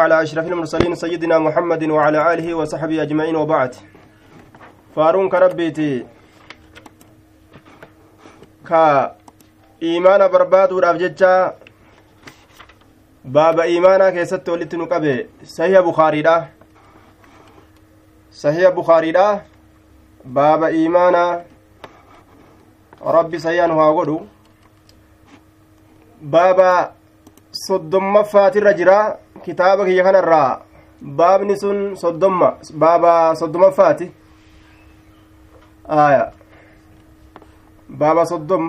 على أشرف المرسلين سيدنا محمد وعلى آله وصحبه أجمعين وبعد. فارون كربيتي. كا إيمان برباد ورافججا باب إيمانا كيست ولت نقبه. صحيح بخاري دا صحيح بخاري دا باب إيمانا ربي سيان هاغدو بابا soddommaffaatiirra jira kitaaba kiyya kanarraa baabni sun soddomma baaba soddomaffaati aya baaba soddom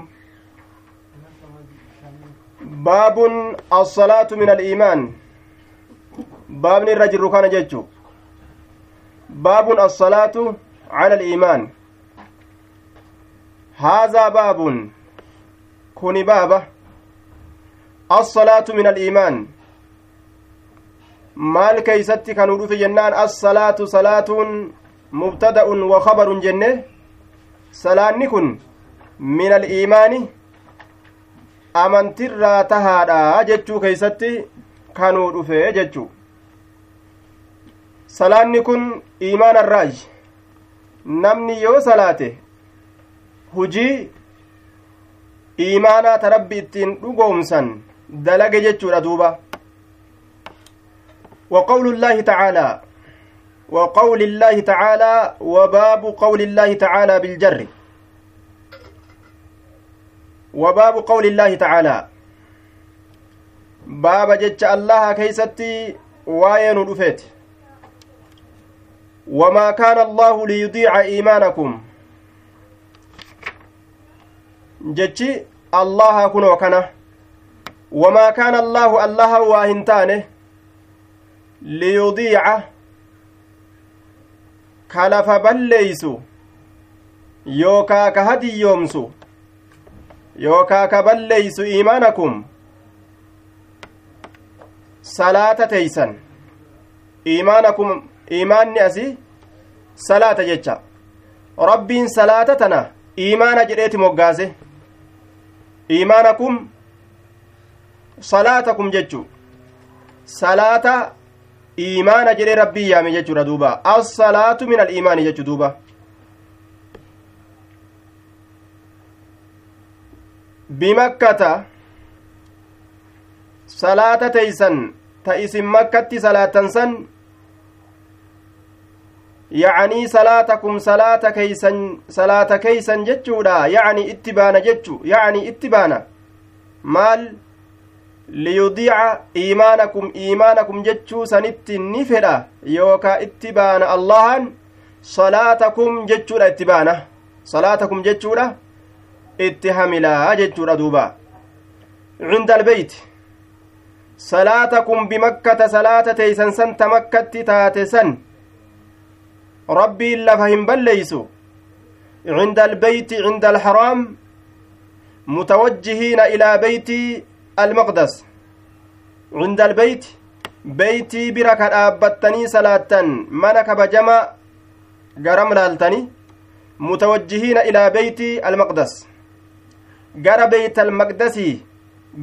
baabun assalaatu min aliimaan baabni irra jirru kana jechu baabun assalaatu cala aliimaan haazaa baabun kuni baaba الصلاة من الإيمان maal keeysatti kanuu dhufe jennaan assalaatu salaatuun mubtada'un wa kabarun jenne salaanni kun min aliimaani amantirraa tahaadha jechuu keeysatti kanuu dhufe jechuu salaanni kun iimaanarraaj namni yoo salaate hujii iimaanaa ta rabbi ittiin dhugoomsan dalage jechuudha duuba. وقول الله تعالى وقول الله تعالى وباب قول الله تعالى بالجر وباب قول الله تعالى باب جج الله كيستي واين الأفيت وما كان الله ليضيع إيمانكم جج الله كنو كنه allaahu allaha waa hin taane liyudiica ka lafa balleeysu yookaa ka hadiyyoomsu yookaa ka balleeysu iimaanakum salaata teeysan iimaanakum iimaanni asi salaata jecha rabbiin salaata tana iimaana jedheeti moggaase iimaanakum salaatakum jechu salaata iimaana jedhee rabbii yaame jechuudha duuba assalaatu min aliimaani jechu duuba bimakkata salaata teeysan ta isin makkatti salaatan san yacanii salaatakum salaata keeysan salaata keeysan jechuudha yacanii itti baana jechu yacanii itti baana maal liyudiica iimaanakum iimaanakum jechuu sanitti ni fedha yookaa itti baana allahan salaatakum jechuudha itti baana salaatakum jechuudha itti hamilaa jechuudha duuba cinda albeyti salaatakum bimakkata salaata teeysan san ta makkatti taate san rabbiin lafa hin balleeysu cinda albeyti cinda alxaraam mutawajjihiina ilaa beyti المقدس عند البيت بيتي برك dhaabbattanii salaattan mana kabajama garam laaltani mutawajjihiina ilaa beeyti almaqdas gara beeyt almaqdasii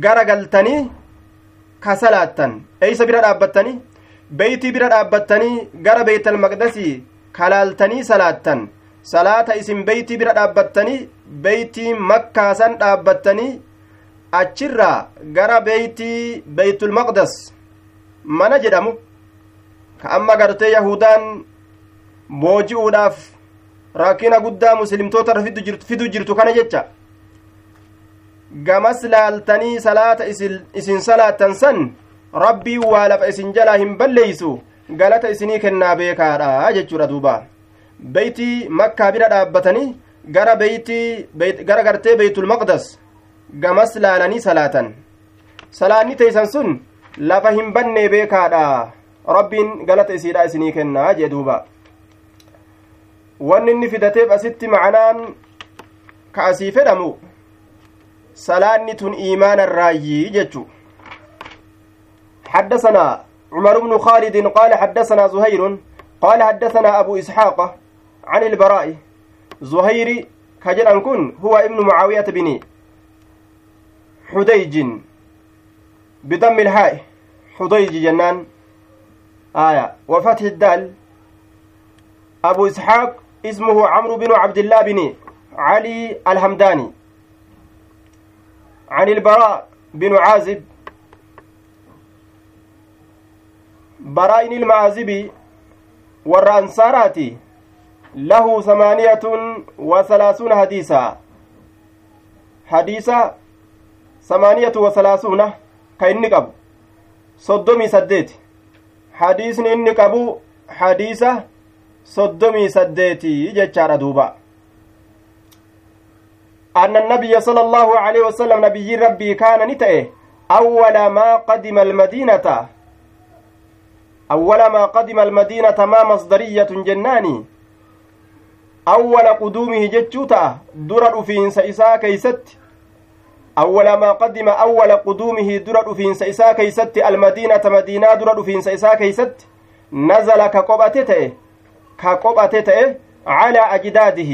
gara galtanii ka salaattan eeysa bira dhaabbattanii beeytii bira dhaabbattanii gara beeyt almaqdasii kalaaltanii salaattan salaata isin beeytii bira dhaabbattanii beeytii makkaasan dhaabbattanii achirraa gara beeytii beeytulmaqdas mana jedhamu. Ka amma gartee yahudaan booji'uudhaaf rakkina guddaa muslimtoota fidu jirtu kana jecha. Gamas laaltanii salaata isin salaattan san rabbiin waa lafa isin jalaa hin balleeysu galata isinii kennaa beekaadha jechuudha duuba. Beeytii makkaa bira dhaabbatanii gara beeytii gara gartee beeytulmaqdas gamas laalanii salaatan salaanni teeysan sun lafa hin bannee beekaadha rabbiin galata isiidha isinii kennaa jee duuba wanni inni fidateef asitti macanaan ka asii fedhamu salaanni tun iimaana irraayyii jechu حدثنا عمر بن خالد قال حدثنا زهير قال حدثنا أبو إسحاق عن البراء زهير كجل كن هو ابن معاوية بن حديج. بضم الهاء حديج جنان. آية. وفتح الدال. أبو إسحاق اسمه عمرو بن عبد الله بن علي الهمداني. عن البراء بن عازب. براء المعازبي والرأنصارات. له ثمانية وثلاثون حديثا. حديثا ثمانية وثلاثون كإني قبو صدمي سديت حديثني إني قبو حديثة صدمي سديتي جتشار دوبا أن النبي صلى الله عليه وسلم نبي ربي كان نتئه أول ما قدم المدينة أول ما قدم المدينة ما مصدرية جناني أول قدومه جتشوتا درر في إساء كيست أول ما قدم أول قدومه درر في إساء كيست المدينة مدينة درر في إساء كيست نزل كقبتته كقبتته على أجداده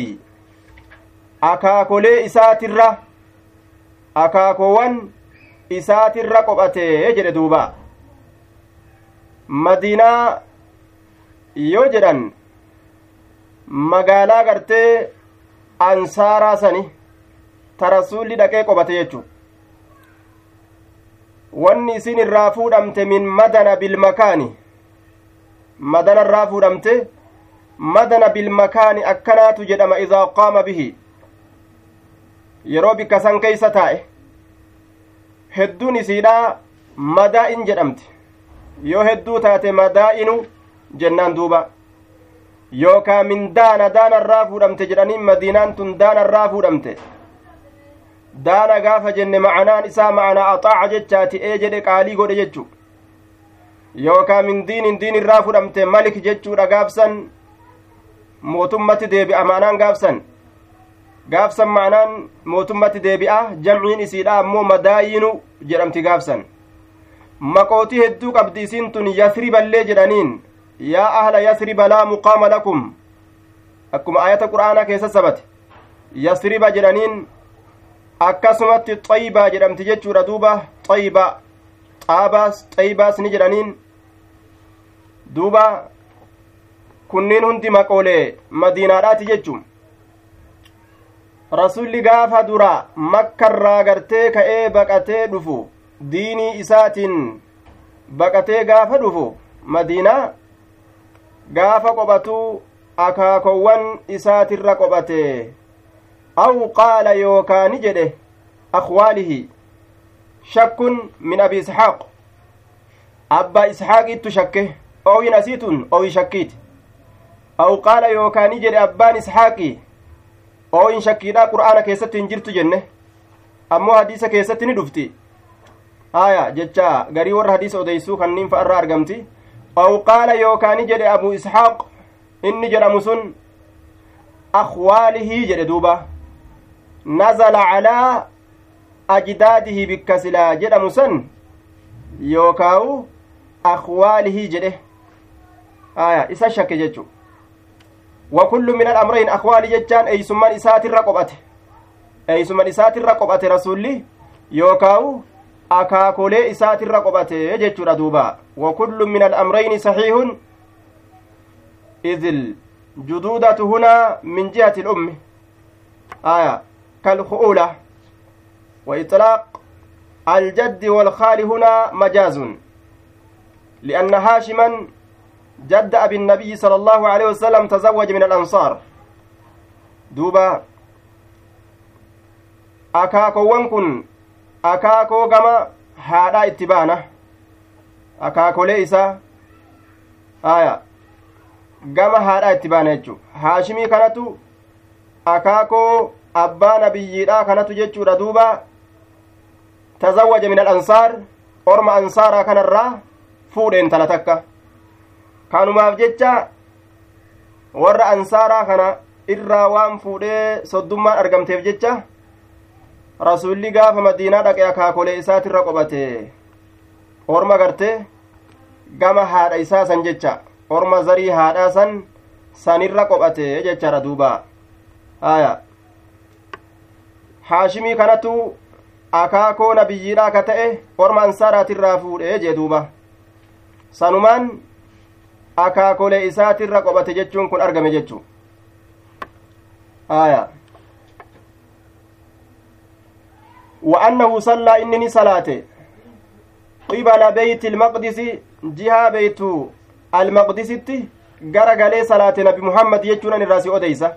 akaakolee isaatirra akaakoowwan isaatirra qophatee jedhe duuba madiinaa yoo jedhan magaalaa gartee ansaaraa sani tarasuulli dhaqee qophate jechu wanni isin irraa fuudhamte min madana bilmakaani madana irraa fuudhamte madana bilmakaani akkanaatu jedhama idaa qaama bihi. Yeroo bikka san keeysa taa'e hedduun isiidha madaa'in jedhamti. Yoo hedduu taate madaa'inu jennaan duuba. Yookaa min daana daanarraa fuudhamte jedhaniin madiinaan tun daanarraa fuudhamte daana gaafa jenne macanaan isaa macanaa axaaca jechaati ee jedhe qaalii godhe jechu. Yookaa min diinin diin irraa fudhamte malik jechuudha gaafsan mootummatti deebi'a maanaan gaafsan. Gaafsan ma'anaan mootummatti deebi'a jamciin isiidha ammoo madaayinu jedhamti gaafsan. Maqootii hedduu qabdi isiin tun yasriballee jedhaniin yaa ahla yasriba laa muqaama lakum. Akkuma ayata qur'aanaa keessa sabate. Yasriba jedhaniin akkasumatti xaybaa jedhamti jechuudha duuba. Xayba xaabaas xaybaas ni jedhaniin. Duuba kunniin hundi maqoolee madiinaadhaati jechuun rasulli gaafa dura makkarraa gartee ka'ee baqatee dhufu diinii isaatiin baqatee gaafa dhufu madiinaa gaafa qophatu akaakowwan isaatirra qophate jedhe akwaalihi shakkun min abi isxaaq abbaa isxaaqittu shakke ooyin asiitun ooyi shakkiiti aw qaala yookaani jedhe abbaan isxaaqi ooyin shakkiidhaa qur'aana keessatti hin jirtu jenne ammoo hadiisa keessatti ni dhufti haya jecha garii warra hadiisa odeysuu kanniin fa irraa argamti aw qaala yookaani jedhe abu isxaaq inni jedhamu sun akwaalihii jedhe duuba nazala calaa ajdaadihi bikka silaa jedhamu san yookaawu akwaalihii jedhe haya isa shakke jechu وكل من الأمرين أخوالي جتان أيسمان إسات الرقبة أيسمان إسات الرقبة رسولي يوكاو أكاكولي إسات الرقبة جتشو ردوبا. وكل من الأمرين صحيح إذ الجدودة هنا من جهة الأم. آية كالخؤولة وإطلاق الجد والخال هنا مجاز. لأن هاشما جد أبي النبي صلى الله عليه وسلم تزوج من الأنصار. دوبا أكاكو ونكن أكاكو غما هذا اتبانة أكاكو ليس آية. غما هذا اتبانة هاشمي كانت أكاكو abbaa nabiyyiidha kanatu jechuudha duuba tazawwaja min alansaar orma ansaaraa kanarraa fuudhe intala takka kanumaaf jecha warra ansaaraa kana irraa waan fuudhee soddummaan argamteef jecha rasulli gaafa madiinaa dhaqe akaakolee isaatirra qophate orma garte gama haadha isaa san jecha orma zarii haadhaa san sanirra qophate jechara duuba haya haashimii kanatu akaakoo nabiyyiidhaa ka ta'e orma ansaaraatirraa fuudhe jee sanumaan akaakolee isaatirra qophate jechuun kun argame jechuu. Aya. Wa annahu sallaa inni ni salaate. Qibala beyti ilmaqdisi jihaa beeytu almaqdisitti gara galee salaate nabi muhammad jechuun an irraa si odeysa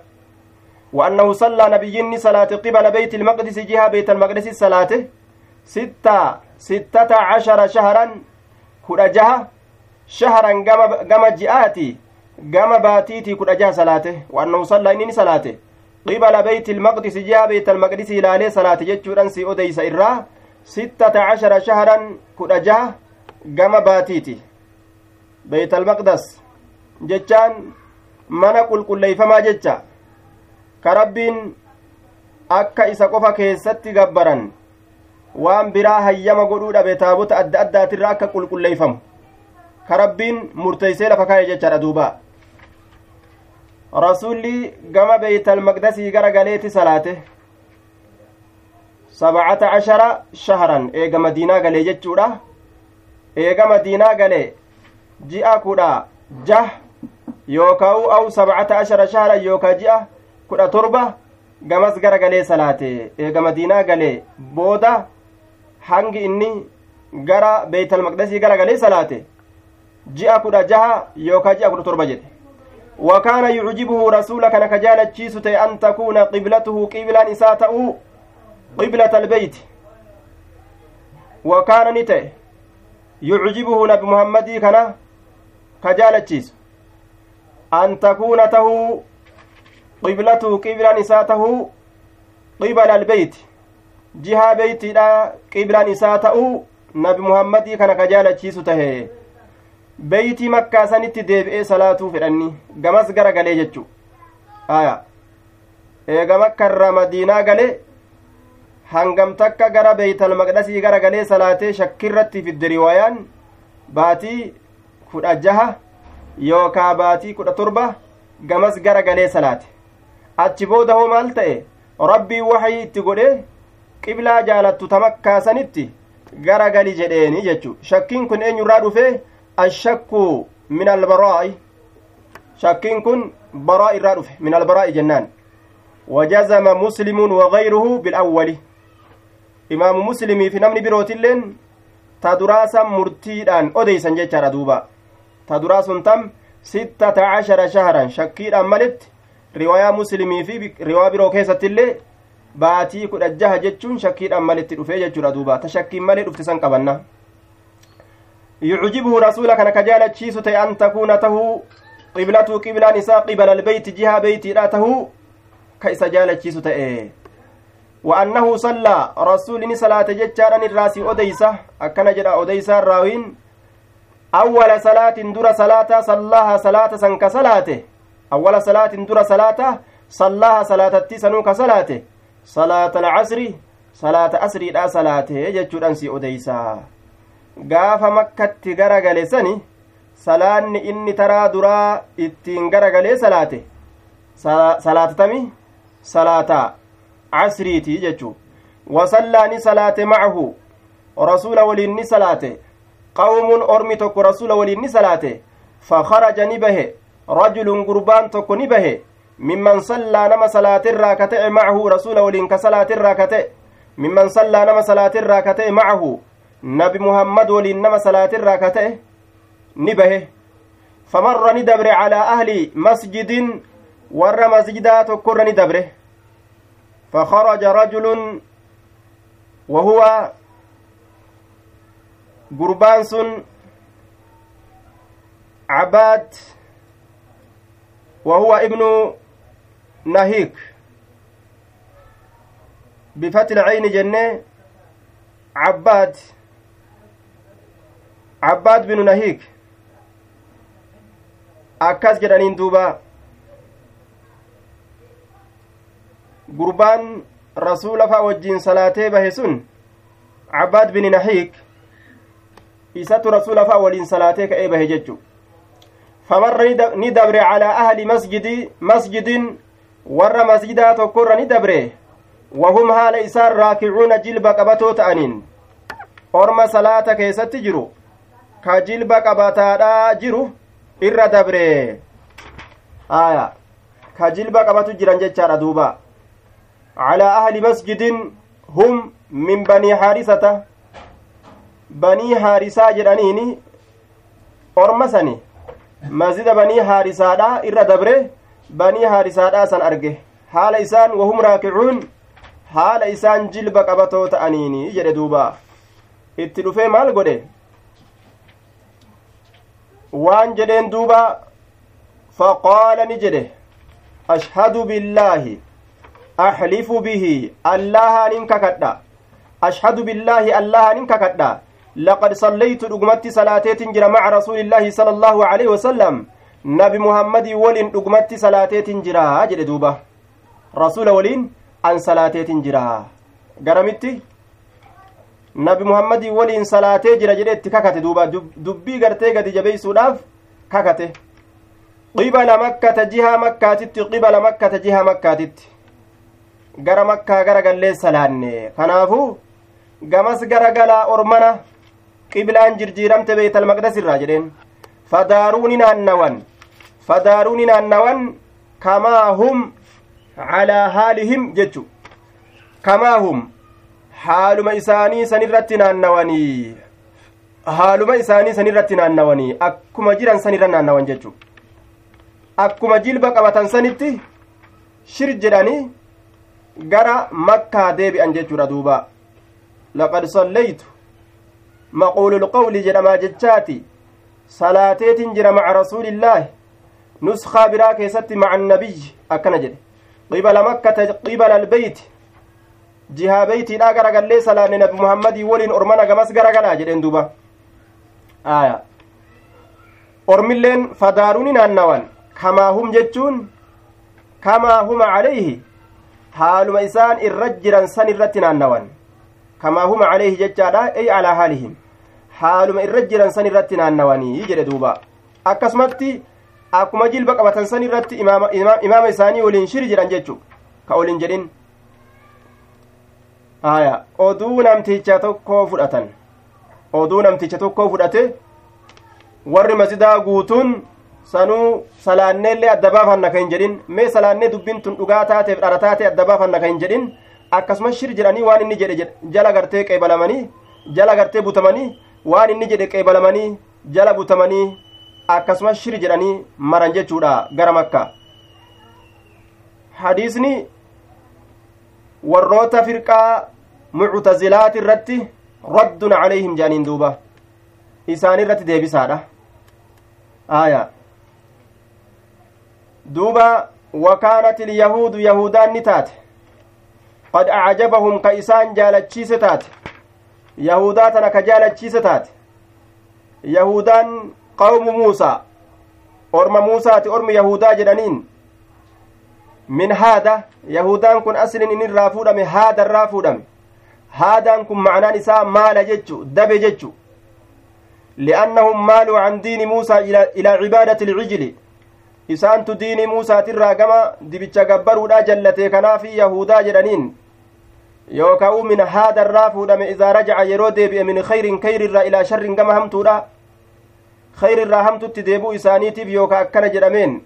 وأنه صلى نبي صلاة قبل بيت المقدس جهة بيت المقدس صلاة ستة ستة عشر شهرا كل جهة شهرا قم جئاتي قم باتيتي كل جهة صلاته. وأنه صلى إنني صلاته. قبل بيت المقدس جهة بيت المقدس إلى صلاة جتشورا سي أديس إراه ستة عشر شهرا كل جهة قم باتيتي. بيت المقدس. جتشان mana qulqulleeyfamaa jecha ka rabbiin akka isa qofa keessatti gabbaran waan biraa hayyama godhuu dhabe taabota adda addaatirra akka qulqulleeyfamu ka rabbiin murteeysee lafa kaa'e jechaadha duuba. Rasulli gama beeytalmaqdasii gara galeeti salaate. Sabcata cashara shahran eega madiinaa galee jechuudha. Eega madiinaa galee ji'a kudha jah yookaa'u aw sabcata ashara shahran yookaa ji'a kudha torba gamas gara galee salaate eega madiinaa galee booda hangi inni gara beeytalmaqdasii gara galee salaate ji'a kudha jaha yookaa ji'a kudha torba jedhe وكان يعجبه رسول كان كجالة تشيسة أن تكون قبلته قبلا إساته قبلة البيت وكان نته يعجبه نبي محمد كان كجالة تشيسه أن تكون ته قبلته قبلا إساته قبل البيت جهة بيتي لا قبلا إساته نبي محمد كان كجالة تشيسه تهي beeytii makkaa sanitti deebi'ee salaatuu fedhanni gamas gara galee jechu aya eega makkarraa madiinaa galee hangam takka gara beeytal maqdasii gara galee salaatee shakkirratti fidde riwaayaan baatii kudha jaha yookaa baatii kudha torba gamas gara galee salaate achi booda hoo maal ta'e rabbii waxii itti godhe qiblaa jaalattu ta makkaa sanitti gara gali jedheeni jechu. Shakkiin kun eenyurraa dhufee الشك من البراء شكين كن براء الرادف من البراء جنان وجزم مسلم وغيره بالأول إمام مسلم في نمن بروت اللين تدراسا مرتيدان أديسا جيتشارا دوبا تدراس تم ستة عشر شهرا شكيد أملت رواية مسلمي في رواية برو كيسة اللي baatii kudha jaha jechuun shakkiidhaan malitti dhufee jechuudha duuba. Ta shakkiin malee dhufte san qabanna. يعجبه رسولك أنا كجالة شيسة أن تكون ته قبلته قبلا نساء قبل البيت جهة بيت لا ته كيس جالة شيسة إيه وأنه صلى رسول صلاة جتشارا الراس أديسة أكن جرى أديسة الراوين أول صلاة در صلاة صلاها صلاة سنك صلاته أول صلاة در صلاة صلاها صلاة تسنوك صلاته صلاة العصر صلاة أسري لا صلاته جتشورا سي أديسة gaafa makkatti garagale sani salaanni inni taraa duraa ittiin garagalee salaate salaatatami salaata casriiti jechuu wasallaa ni salaate macahu rasuula waliin ni salaate qawmun ormi tokko rasuula waliin ni salaate fakaraja ni bahe ta'e macahu rasuula waliin ka salaatirraa ka ta'e mimman sallaa nama salaatirraa ka ta'e macahu nabi muhammad waliin nama salaatirraa ka ta'e ni bahe famarra ni dabre calaa ahli masjidin warra masjidaa tokkorra ni dabre fakaraja rajulun wahuwa gurbaan sun cabaad lcayni jenne cabbaad cabbaad binu nahiik akkas jedhaniin duuba gurbaan rasuula fa wajjiin salaatee bahe sun cabbaad bini nahiik isatu rasuula fa waliin salaatee ka'ee bahe jechu ni dabre calaa ahli masjidi masjidin warra masjidaa tokkorra ni dabre wahum haala isaan raakicuuna jilba qabatoo ta'aniin orma salaata keessatti jiru ka jilba qabataadhaa jiru irra dabre aya ka jilba qabatu jiran jechaadha duuba calaa ahli masjidin hum min banii haarisata banii haarisaa masjida banii haarisaadha irra dabre banii haarisaadha san arge haala isaan wahum raakicuun haala isaan jilba qabatoo ta'aniini jedhe duuba itti dhufee maal godhe waan jedheen duuba faqaala ni jedhe ashhadu billaahi axlifu bihi allahaanin kakadha ashhadu billaahi allahaanin kakadha laqad sallaytu dhugumatti salaateetin jira maca rasuulillaahi sala allaahu aleyhi wasalam nabi muhammadii waliin dhugumatti salaateetin jira jedhe duuba rasuula waliin an salaateetin jira garamitti nabi muhammadii waliin salaatee jira jedhe itti kakate duuba dubbii gartee gadi jabeeysuudhaaf kakate qibala makkata jihaa makkaatitti qibala makkata jihaa makkaatitti gara makkaa gara gallee salaanne kanaafuu gamas gara galaa ormana qiblaan jirjiiramte beeytal maqdas irraa jedheen fadaaruu ni naannawan fadaaruu ni naannawan kamaa hum calaa haalihim jechu kamaa hum haaluma isaanii sanirratti naannawanii haaluma isaanii sanirratti naannawanii akkuma jiran sanirra naannawan jechu akkuma jilba qabatan sanitti shir jedhanii gara makkaa deebi'an jechuudha duuba laqad sallaytu maquululqawli jedhamaa jechaati salaateetin jira maca rasuulillaahi nuskaa biraa keessatti maca annabiyyi akkana jedhe qibala makkata qibala albeyti jihaa beeytiidha garagallee salaanne nabi muhammadii waliin ormana gamas garagalaa jedheen duuba aya ormilleen fadaaruuni naannawan kamaa hum jechuun kamaa huma calayhi haaluma isaan irra jiran san irratti naannawan kamaa huma calayhi jechaadha ey alaa haalihim haaluma irra jiran san irratti naannawanii jedhe duuba. Akkasumatti akkuma jilba qabatan san irratti imaama isaanii waliin shiri jedhan jechu ka waliin jedhin. Aya oduu namticha tokkoo fudhatan. Oduu namticha tokkoo fudhate warri masidaa guutuun sanuu salaanneellee adda baafanna kan hin jedhin. Mee salaannee dubbiin tun dhugaa taateef dhara taate adda baafanna kan hin jedhin. Akkasumas shir jedhanii waan inni jedhe jala gartee qeebalamanii jala gartee butamanii waan inni jedhe qeebalamanii jala butamanii akkasumas shir jedhanii maran jechuudha gara makka hadiisni warroota firqaa muctazilaati irratti raddun calayhim jedhaniin duuba isaan irratti deebisaadha aya duuba wakaanat ilyahuudu yahudaan ni taate qad acjabahum ka isaan jaalachiise taate yahudaa tana ka jaalachiise taate yahudaan qawmu muusaa orma muusaati ormi yahudaa jedhaniin min haada yahudaan kun aslin in irraa fuudhame haada irraa fuudhame haadaan kun macnaan isaa maala jechu dabe jechu li'annahum maaluu can diini muusaa ilaa cibaadati ilcijli isaantu diinii muusaatirraa gama dibicha gabbaruudha jallatee kanaafi yahudaa jedhaniin yookaa u min haadarraa fuudhame idaa rajaca yeroo deebi'e min khayrin kayrirraa ilaa sharrin gama hamtuudha khayrirraa hamtutti deebuu isaaniitiif yookaa akkana jedhameen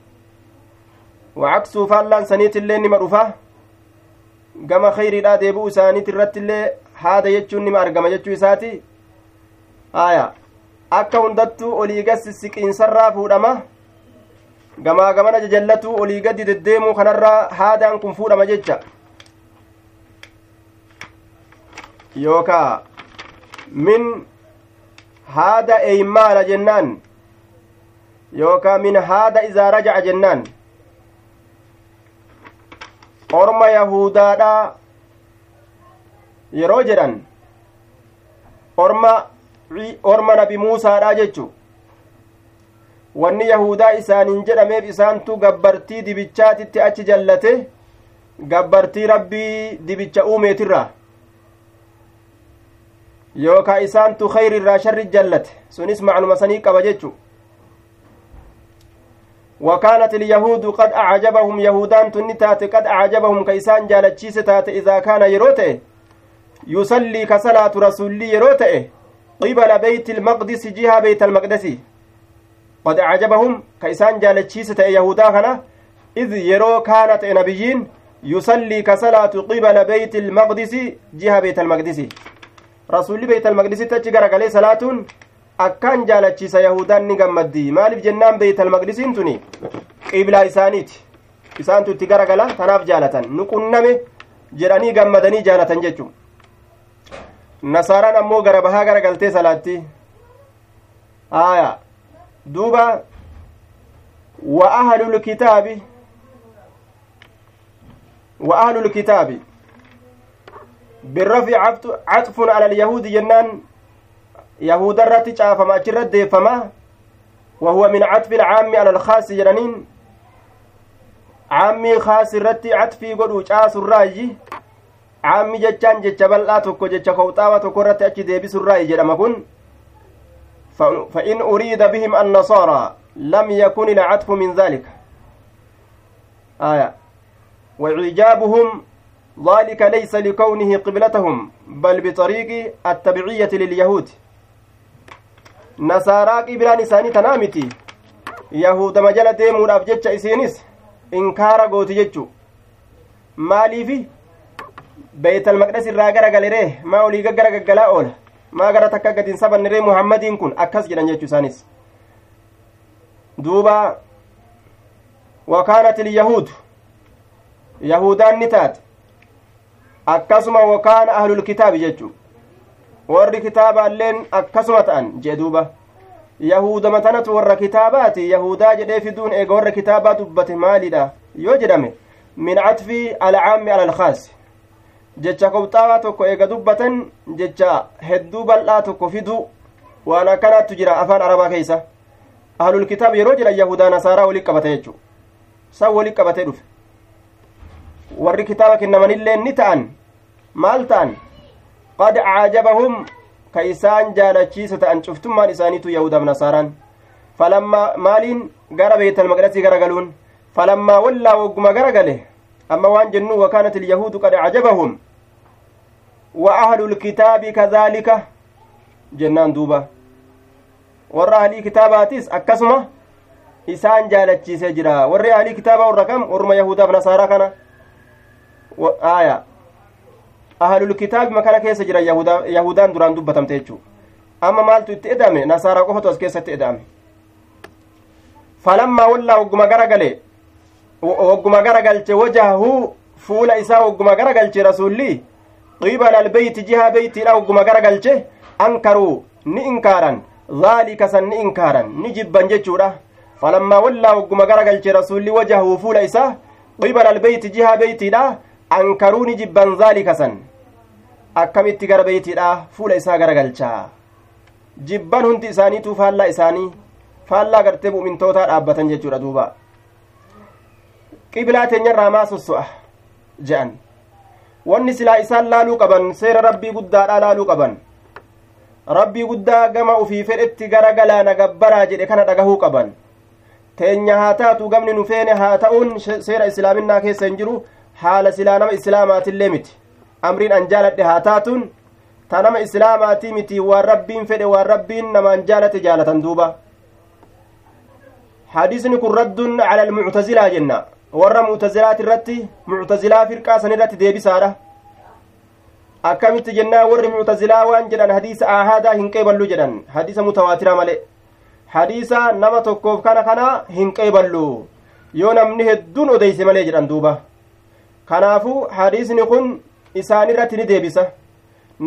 wacaksuu faallaan saniitillee nima dhufa gama khayriidhaa deebuu isaaniit haada jechuun nima argama jechuu isaati aya akka hundattuu olii gad siqiinsarraa fuudhama gamaa gamana jajallatuu olii gadi deddeemuu kanarraa haadaan kun fuudhama jecha yookaa min haada eeymaala jennaan yookaa min haada izaa rajaca jennaan orma yahudaadha yeroo jedhan orma orma nabi muusaadha jechu wanni yahudaa isaaniin jedhameef isaantu gabbartii dibichaatitti achi jallate gabbartii rabbii dibicha uumeetirraa yookaa isaantu khayrirraa sharri jallate sunis macnuma sanii qaba jechu وكانت اليهود قد أعجبهم يهودان تنتات قد أعجبهم كيسان جالتشيس تات إذا كان يروته يصلي كصلاة رسول يروته قبل بيت المقدس جهة بيت المقدس qad acjabahum ka isaan jaalachiise ta'e yahudaa kana id yeroo kaana ta'e nabiyyiin yusallii ka salaatu qibala beyti ilmaqdisi jiha beeyt almaqdisi rasulli beeyt almaqdisitti achi garagalee salaatuun akkaan jaalachiisa yahudaan ni gammaddi maaliif jennaan beeyt almaqdisiin tuni qiblaa isaaniiti isaantu itti garagala tanaaf jaalatan nu qunname jedhanii gammadanii jaalatan jechu nasaaraan ammoo gara bahaa garagaltee salaatti aya duuba wa ahlul kitaabi wa ahlul kitaabi بالرفع عطف على اليهود جنان. يهود الرت شافما أجرت ديفما. وهو من عطف العام على الخاص جنانين. عامي خاص الرت عطفي قدو شاس الراجي عامي جتان جتش بلآ تكو جتش خوطاوة تكو رت أجي ديبس الراجي فإن أريد بهم النصارى لم يكن العطف من ذلك. آية. وإعجابهم ذلك ليس لكونه قبلتهم بل بطريق التبعية لليهود نصارى قبلان إساني تنامتي يهود مجال ديمون أبجتش إسينيس إنكار قوتي جتشو maaliifi beeytal maqdas irraa gara galeree maa olii gaggara gaggalaa oola maa gara takka gadin sabanniree muhammadiin kun akkas jedhan jechuu isaanis duuba wakaanat ilyahuudu yahudaan ni taate akkasuma wakaana ahlulkitaabi jechu warri kitaabaalleen akkasuma ta'an jee duuba yahudama tanatu warra kitaabaati yahudaa jedhee fiduun eega warra kitaabaa dubbate maalidha yoo jedhame min catfi alcaammi ala jecha kobxaawaa tokko eega dubbatan jecha hedduu bal'aa tokko fidu waan akkanaattu jira afaan arabaa keeysa ahlulkitaab yeroo jedhan yahudaa nasaaraa wali qabate jechu san wali qabatee dhufe warri kitaaba kennamanillee ni ta'an maal ta'an qad caajabahum ka isaan jaalachiisa ta'an cuftummaan isaaniitu yahudaaf nasaaraan falammaa maaliin gara beeytal maqdasii garagaluun falammaa wallaa wogguma garagale amma waan jennu wakaanat ilyahuudu qad cajabahum wa ahlu lkitaabi kadaalika jennaan duuba warra ahlii kitaabaatis akkasuma isaan jaalachiisee jira warri ahlii kitaabaa warra kam orma yahudaaf nasaaraa kana aya ahlulkitaabi makana keessa jira yahudaan duraan dubbatamte jechuu amma maaltu itti edame? Nasaaraa qofatu as keessatti edame. Falammaa wallaa wogguma garagale wogguma garagalche wajahahu fuula isaa wogguma garagalche rasulli qibala albeyti jiha beytiidha wogguma garagalche ankaruu ni inkaaran. Dhaalika san ni inkaaran. Ni jibban jechuudha. Falammaa wallaa wogguma garagalche rasulli wajahahu fuula isaa. Qibala albeyti jiha beytiidha ankaruu ni jibban dhaalika san. Akkamitti gara beytiidha fuula isaa garagalchaa jibban hundi isaaniituu faallaa isaanii faallaa gartee mu'mintootaa dhaabbatan jechuudha duuba. Qiblaa teenyarraa maa sosso'a je'an. Wanni silaa isaan laaluu qaban seera rabbii guddaadha laaluu qaban. Rabbii guddaa gama ufii fedhetti gara galaana gabbaraa jedhe kana dhagahuu qaban. Teenya haa taatu gamni nu feene haa ta'uun seera islaaminaa keessa hin jiru haala silaa nama islaamaatillee miti amriin an jaaladhe haa taatuun ta nama islaamaatii miti waan rabbiin fedhe waan rabbiin namaan jaalate jaalatan duuba hadiisni kun raddun cala almuctazilaa jenna warra muctazilaati irratti muctazilaa firqaa san irratti deebisaadha akkamitti jennaa warri muctazilaa waan jedhan hadiisa ahaadaa hin qeeballu jedhan hadiisa mutawaatira male hadiisa nama tokkoof kana kana hin qeeballu yoo namni hedduun odeyse malee jedhan duuba kanaafuu hadiisni kun isaan irratti ni deebisa.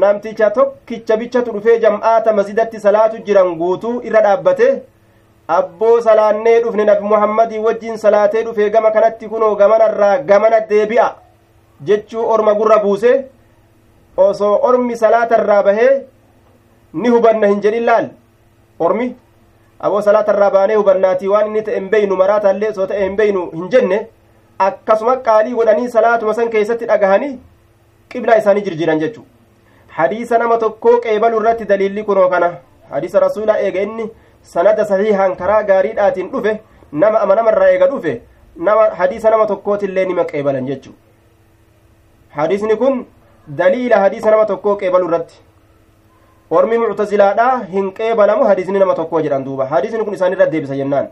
Namticha tokkicha bichatu dhufee jam'aata masjidatti salaatu jiran guutuu irra dhaabbate abboo salaannee dhufne nabi muhammadii wajjiin salaatee dhufee gama kanatti kunoo gamanarraa gamana deebi'a jechuu orma gurra buuse osoo ormi salaatarraa bahee ni hubanna hin jedhin laal? Ormi? Aboo salaatarraa baanee hubannaatii waan inni ta'e hin beeynu maraataallee osoo ta'e hin beeynu hin jenne akkasuma qaalii godhanii salaatuma san keessatti dhagahanii qiblaa isaanii jirjiran jechuu hadiisa nama tokkoo qeebalu irratti daliilli kunoo kana hadiisa rasuulaa eega inni sanada sahiihaan karaa gaariidhaatiin dhufe nama amanamarraa eega dhufe nama hadiisa nama tokkootillee nima qeebalan jechuu hadiisni kun daliila hadiisa nama tokkoo qeebalu irratti ormi muctazilaadha hin qeebalamu hadiisni nama tokko jedhan duuba hadiisni kun isaanirra deebisa jennaan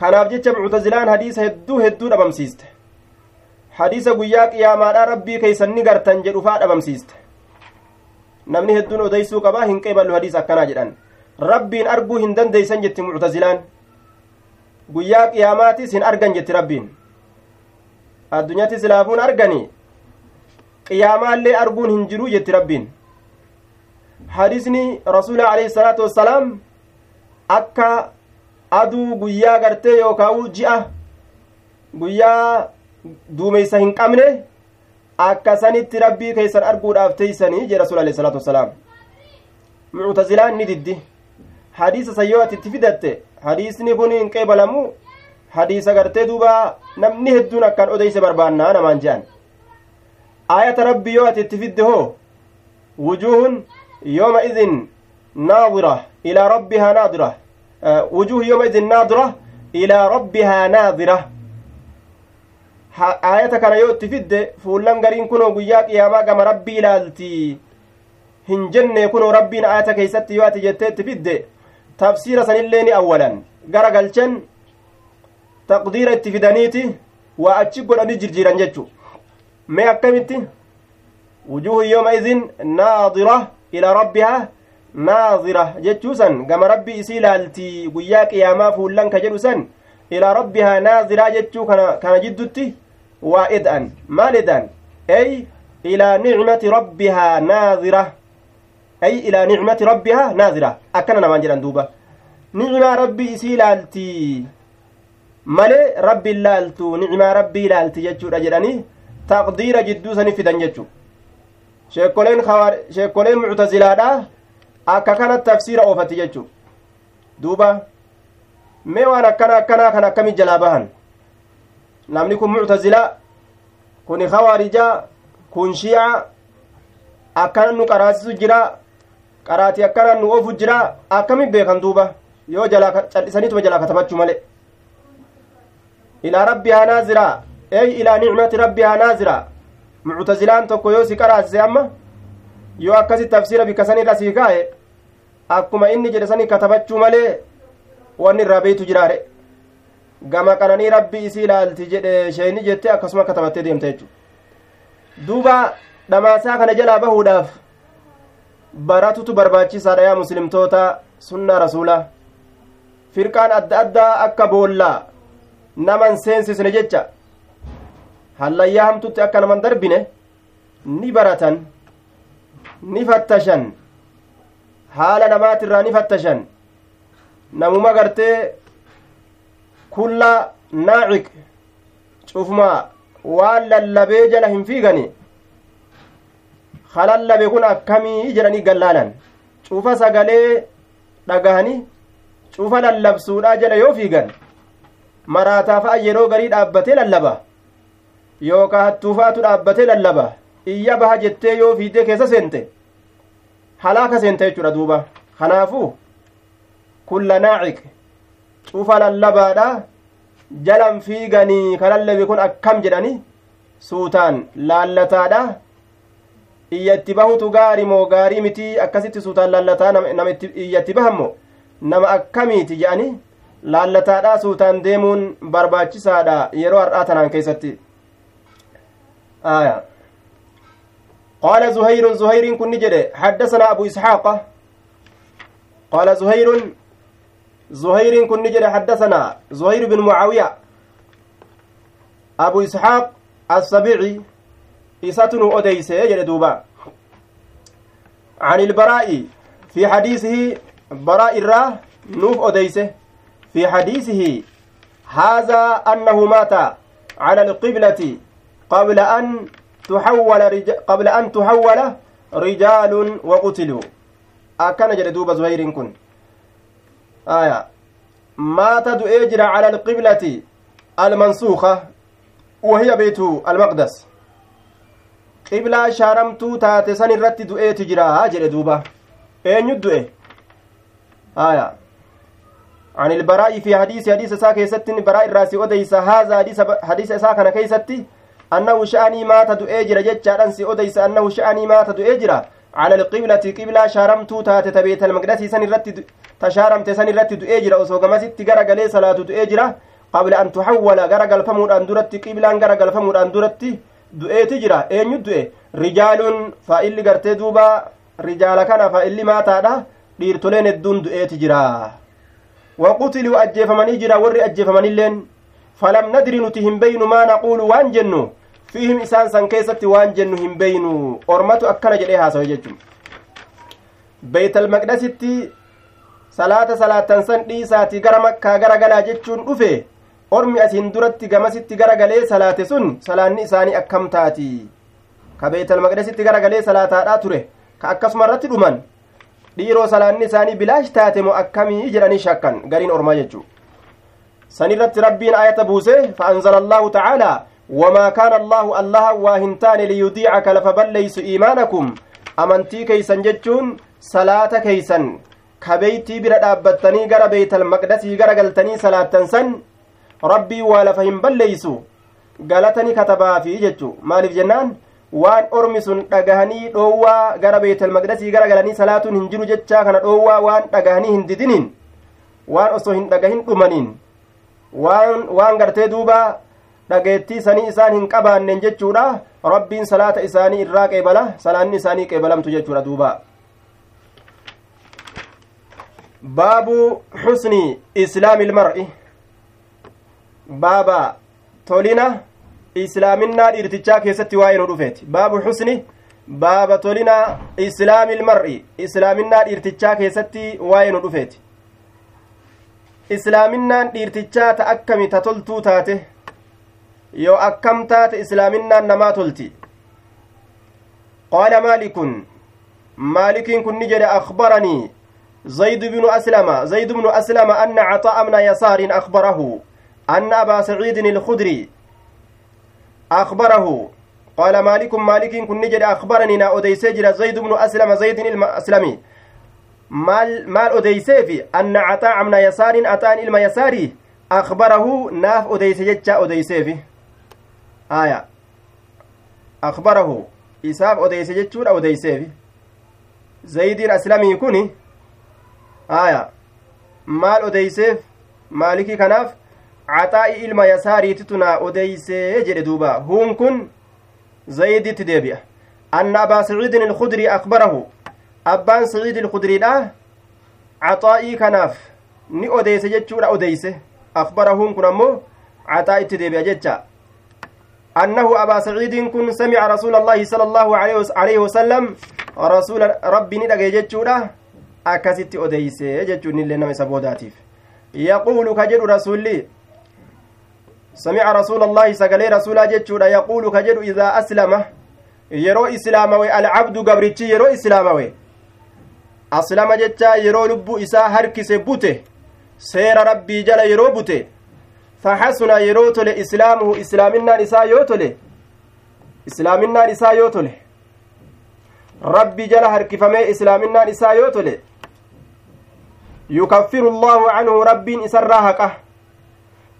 kanaaf jecha muctazilaan hadiisa hedduu hedduu dhabamsiiste hadiisa guyyaa qiyaamaadhaa rabbii keeysan ni gartan jedhu faa dhabamsiiste namni hedduun odeysuu qabaa hin qeeballu hadiisa akkanaa jedhan rabbiin arguu hin dandeeysan jetti muctazilaan guyyaa qiyaamaatis hin argan jetti rabbiin addunyaattis laafuun arganii qiyaamaallee arguun hin jiruu jetti rabbiin hadisni rasuula alayhi salaatu wassalaam akka aduu guyyaa gartee yookaan ji'a guyyaa duumeysa hin qabne akkasanitti rabbii keessan arguudhaaf teeysanii jee rasuul alayhi salaatu wassalaam. Muctazilaan ni diddi. Hadiisa san ati itti fidatte hadiisni kun hin qeebalamu. Hadiisa gartee duuba namni hedduun akkaan odeyse barbaannaa namaan je'an. Aayata rabbii yoo ati itti fidde hoo wujuuhun yooma idin naadira ilaa rabbihaa naadira wujuuhu yooma idin naadira ilaa rabbihaa naadira aayata kana yoo itti fidde fuullan gariin kunoo guyyaa qiyaamaa gama rabbii ilaalti hin jenne kunoo rabbiin aayata keeysatti yoo ati jettee itti fidde tafsiira sanillee ni awwalan gara galchen taqdiira itti fidaniiti waa achi godhanii jirjiiran jechu mee akkamitti wujuuhu yooma idin naadira ilaa rabbihaa naadira jechuu san gama rabbii isii ilaalti guyyaa qiyaamaa fuullan ka jedhu san ilaa rabbihaa naadiraa jechuu kana, jiddutti waa ed'an maal ed'an ey ilaa nicmati rabbihaa naadira ay ilaa nicmati rabbihaa naadira akkana namaan jedhan duuba nicmaa rabbii isii ilaalti malee rabbi ilaaltu nicmaa rabbii ilaalti jechuudha jedhanii taqdiira jidduu sani fidan jechu sheekoleen sheekoleen muctazilaadha akka kana tafsiira oofatti jechu duuba mee waan akkana akkanaa kan akkami jalaa bahan namni kun muctazila kun kawaarija kun shi'a akkana nu qaraasisu jira qaraati akkana nu oofu jira akkami beekan duuba yoo jalaa cal'isaniituma jalaa katabachuu male ilaa rabbihaa naazira ey ilaa nicmati rabbihaa naazira muctazilaan tokko yoo si qaraasise amma yoo akkasi tafsiira bikka sanirra sii kaa'e akkuma inni jedhe sani katabachuu malee wanni irraa beeytu jiraare gama qananii rabbi isii ilaalti jedhe sheeyni jette akkasuma katabattee deemte jechu duuba dhamaasaa kana jalaa bahuudhaaf baratutu barbaachisaadha yaa muslimtoota sunnaa rasuulaa firqaan adda addaa akka boollaa naman seensisne jecha hallayyaa hamtutti akka naman darbine ni baratan ni fattashan haala namaatirraa ni fattashan namuma gartee kulla naaciq cufuma waan lallabee jala hin fiigani halallabe kun akkamii jedhanii gallaalan cufa sagalee dhagahanii cufa lallabsuudha jala yoo fiigan maraataa fa'a yeroo garii dhaabbatee lallaba yookaa hattuufaatu dhaabbatee lallaba iyya baha jettee yoo fiidee keessa seente halaaka seente jechuudha duuba. Kanaafuu kulla naaciq cufa lallabaadha jalan fiiganii kalallabe kun akkam jedhani suutaan laallataadha. Iyya itti bahutu gaari moo gaarii miti akkasitti suutaan laallataa nama iyya itti bahammo nama akkamiiti jedhani laallataadha suutaan deemuun barbaachisaadha yeroo har'aa tanaan keessatti. Aya zuhayrun zuhayriin kun ni jedhe حدثنا أبو إسحاق. قال زهير زهير كن نجد حدثنا زهير بن معاوية. أبو إسحاق السبيعي إساتن أديس يجد دوبا. عن البراء في حديثه براء الراه نوف أديس في حديثه هذا أنه مات على القبلة قبل أن تحول رج... قبل أن تحول رجال وقتلوا. أكن جد دوبا زهير كن. آية. مات دؤجر على القبلة المنسوخة وهي بيت المقدس. قبلة شارمتو تاتي سن الرت دؤي تجرا جري دوبا أين يدؤي آية عن البراء في حديث حديث سا كيستن براء الراسي وديس هذا حديث حديث سا كان كيستي annahu sha'anii maata du'ee jira jechaadhan si odeysa annahu sha'anii maata du'ee jira القبلة قبلة شارمتو تاتي تبيت المقدس سن الرت تشارمت سن الرت دؤي جرا وسو غمست غرا غلي صلاة دؤي جرا قبل أن تحول غرا غلفمود أن درت قبلة غرا غلفمود أن درت دؤي تجرا أين دؤي رجال فإل غرتي دوبا رجال كان فإل ما تادا dhiirtoleen hedduun du'eeti jira waqutiluu ajjeefamanii jira warri ajjeefamanilleen falam nadri nuti hin beynu maa naquulu waan jennu fiihim isaan san keessatti waan jennu hin beynu ormatu akkana jedhee haasawe jechu beeytalmaqdasitti salaata salaattan san dhiisaati gara makkaa gara galaa jechuun dhufe ormi asiin duratti gamasitti gara galee salaate sun salaanni isaanii akkam taati ka beeytalmaqdasitti gara galee salaataadhaa ture ka akkasuma irratti dhuman dhiiroo salaanni isaanii bilaash taate moo akkamii jedhanii shakkan gariin ormaa jechuu san irratti rabbiin ayata buuse فأنزل الله تعالى وما كان الله الله واهنتان ليضيعك لفبليس إيمانكم أمنتي كيسا جتشون صلاة كيسا كبيتي بira dhaabbattanii gara beeytal maqdasii gara galtanii salaattan san rabbii waa lafa hin balleeysu galatani katabaafi jechu maaliif jennaan waan ormi sun dhagahanii dhoowwaa gara beeytal maqdasii gara galanii salaatuun hin jiru jechaa kana dhoowwaa waan dhagahanii hin didiniin waan osoo hin dhagahin dhumaniin waan gartee duuba dhageettii sanii isaan hin qabaannen jechuudha rabbiin salaata isaanii irraa qeebala salaanni isaanii qeebalamtu jechuudha duuba baabu xusni islaami ilmar'i baaba tolina islaaminaa dhiirtichaa keessatti waa'ee nu dhufeeti baabu xusni baaba tolina islaami ilmar'i islaaminaa dhiirtichaa keessatti waa'ee nu dhufeeti islaaminaan dhiirtichaa ta akkami ta toltuu taate yoo akkam taate islaaminaan namaa tolti qaala maalikun maalikiin kun ni jedhe akbaranii زيد بن أسلم زيد بن أسلم أن عطاء بن يسار أخبره أن أبا سعيد الخدري أخبره قال مالك مالك كن نجد أخبرني نا أديسجر زيد بن أسلم زيد الأسلمي maal odeyseefi anna cataa amna yasaariin ataan ilma yasaarii akbarahu naaf odeyse jecha odeyseefi aya akbarahu isaaf odeyse jechuudha odeyseefi zaydiin aslamii kun aya maal odeyseef maalikii kanaaf caxaa'i ilma yasaariititu naa odeysee jedhe duuba huun kun zayditti deebi'a anna abaa saciidin ilkudrii akbarahu abbaan saciid ilkudriidha caxaa'ii kanaaf ni odeyse jechuudha odeyse akbarahuun kun ammoo caxaa itti deebi'a jecha samica rasuula allaahi sala allaahu alayhi wasalam rasuula rabbi ni dhagaye jechuudha akkasitti odeyse jechuun illee nama isa boodaatiif yaquulu ka jedhu rasulli samica rasuula allaahi sagalee rasuulaa jechuudha yaquulu ka jedhu idaa aslama yeroo islaamawe alcabdu gabrichi yeroo islaamawe aslama jechaa yeroo lubbuu isaa harkise bute seera rabbii jala yeroo bute tole islaamuhu islaaminaan isaa yoo tole islaaminaan isaa yoo tole rabbi jala harkifamee islaaminaan isaa yoo tole yukaffiru allaahu canhu rabbiin isarraa haqa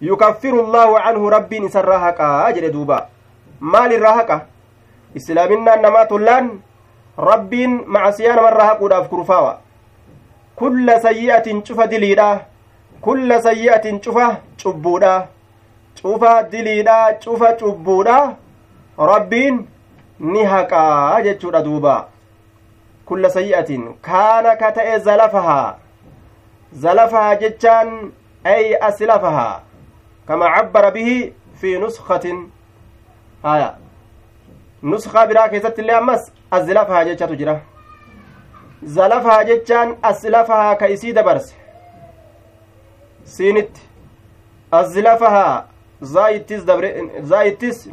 yukaffiru allaahu canhu rabbiin isarraa haqaa jedhe duuba maal irraa haqa islaaminaan namaa tollaan rabbiin macasiyaa namarraa haquudhaaf kurfaawa diliidha cufa cubbuudha rabbiin ni haqaa jechuudha duuba kulla sayyi'atin kaana ka ta'e zalafahaa zalafahaa jechaan ay aslafahaa kama cabbara bihi fi nuskatin haya nuskaa biraa keessatti illee ammas azlafahaa jechatu jira zalafahaa jechaan aslafahaa ka isii dabarse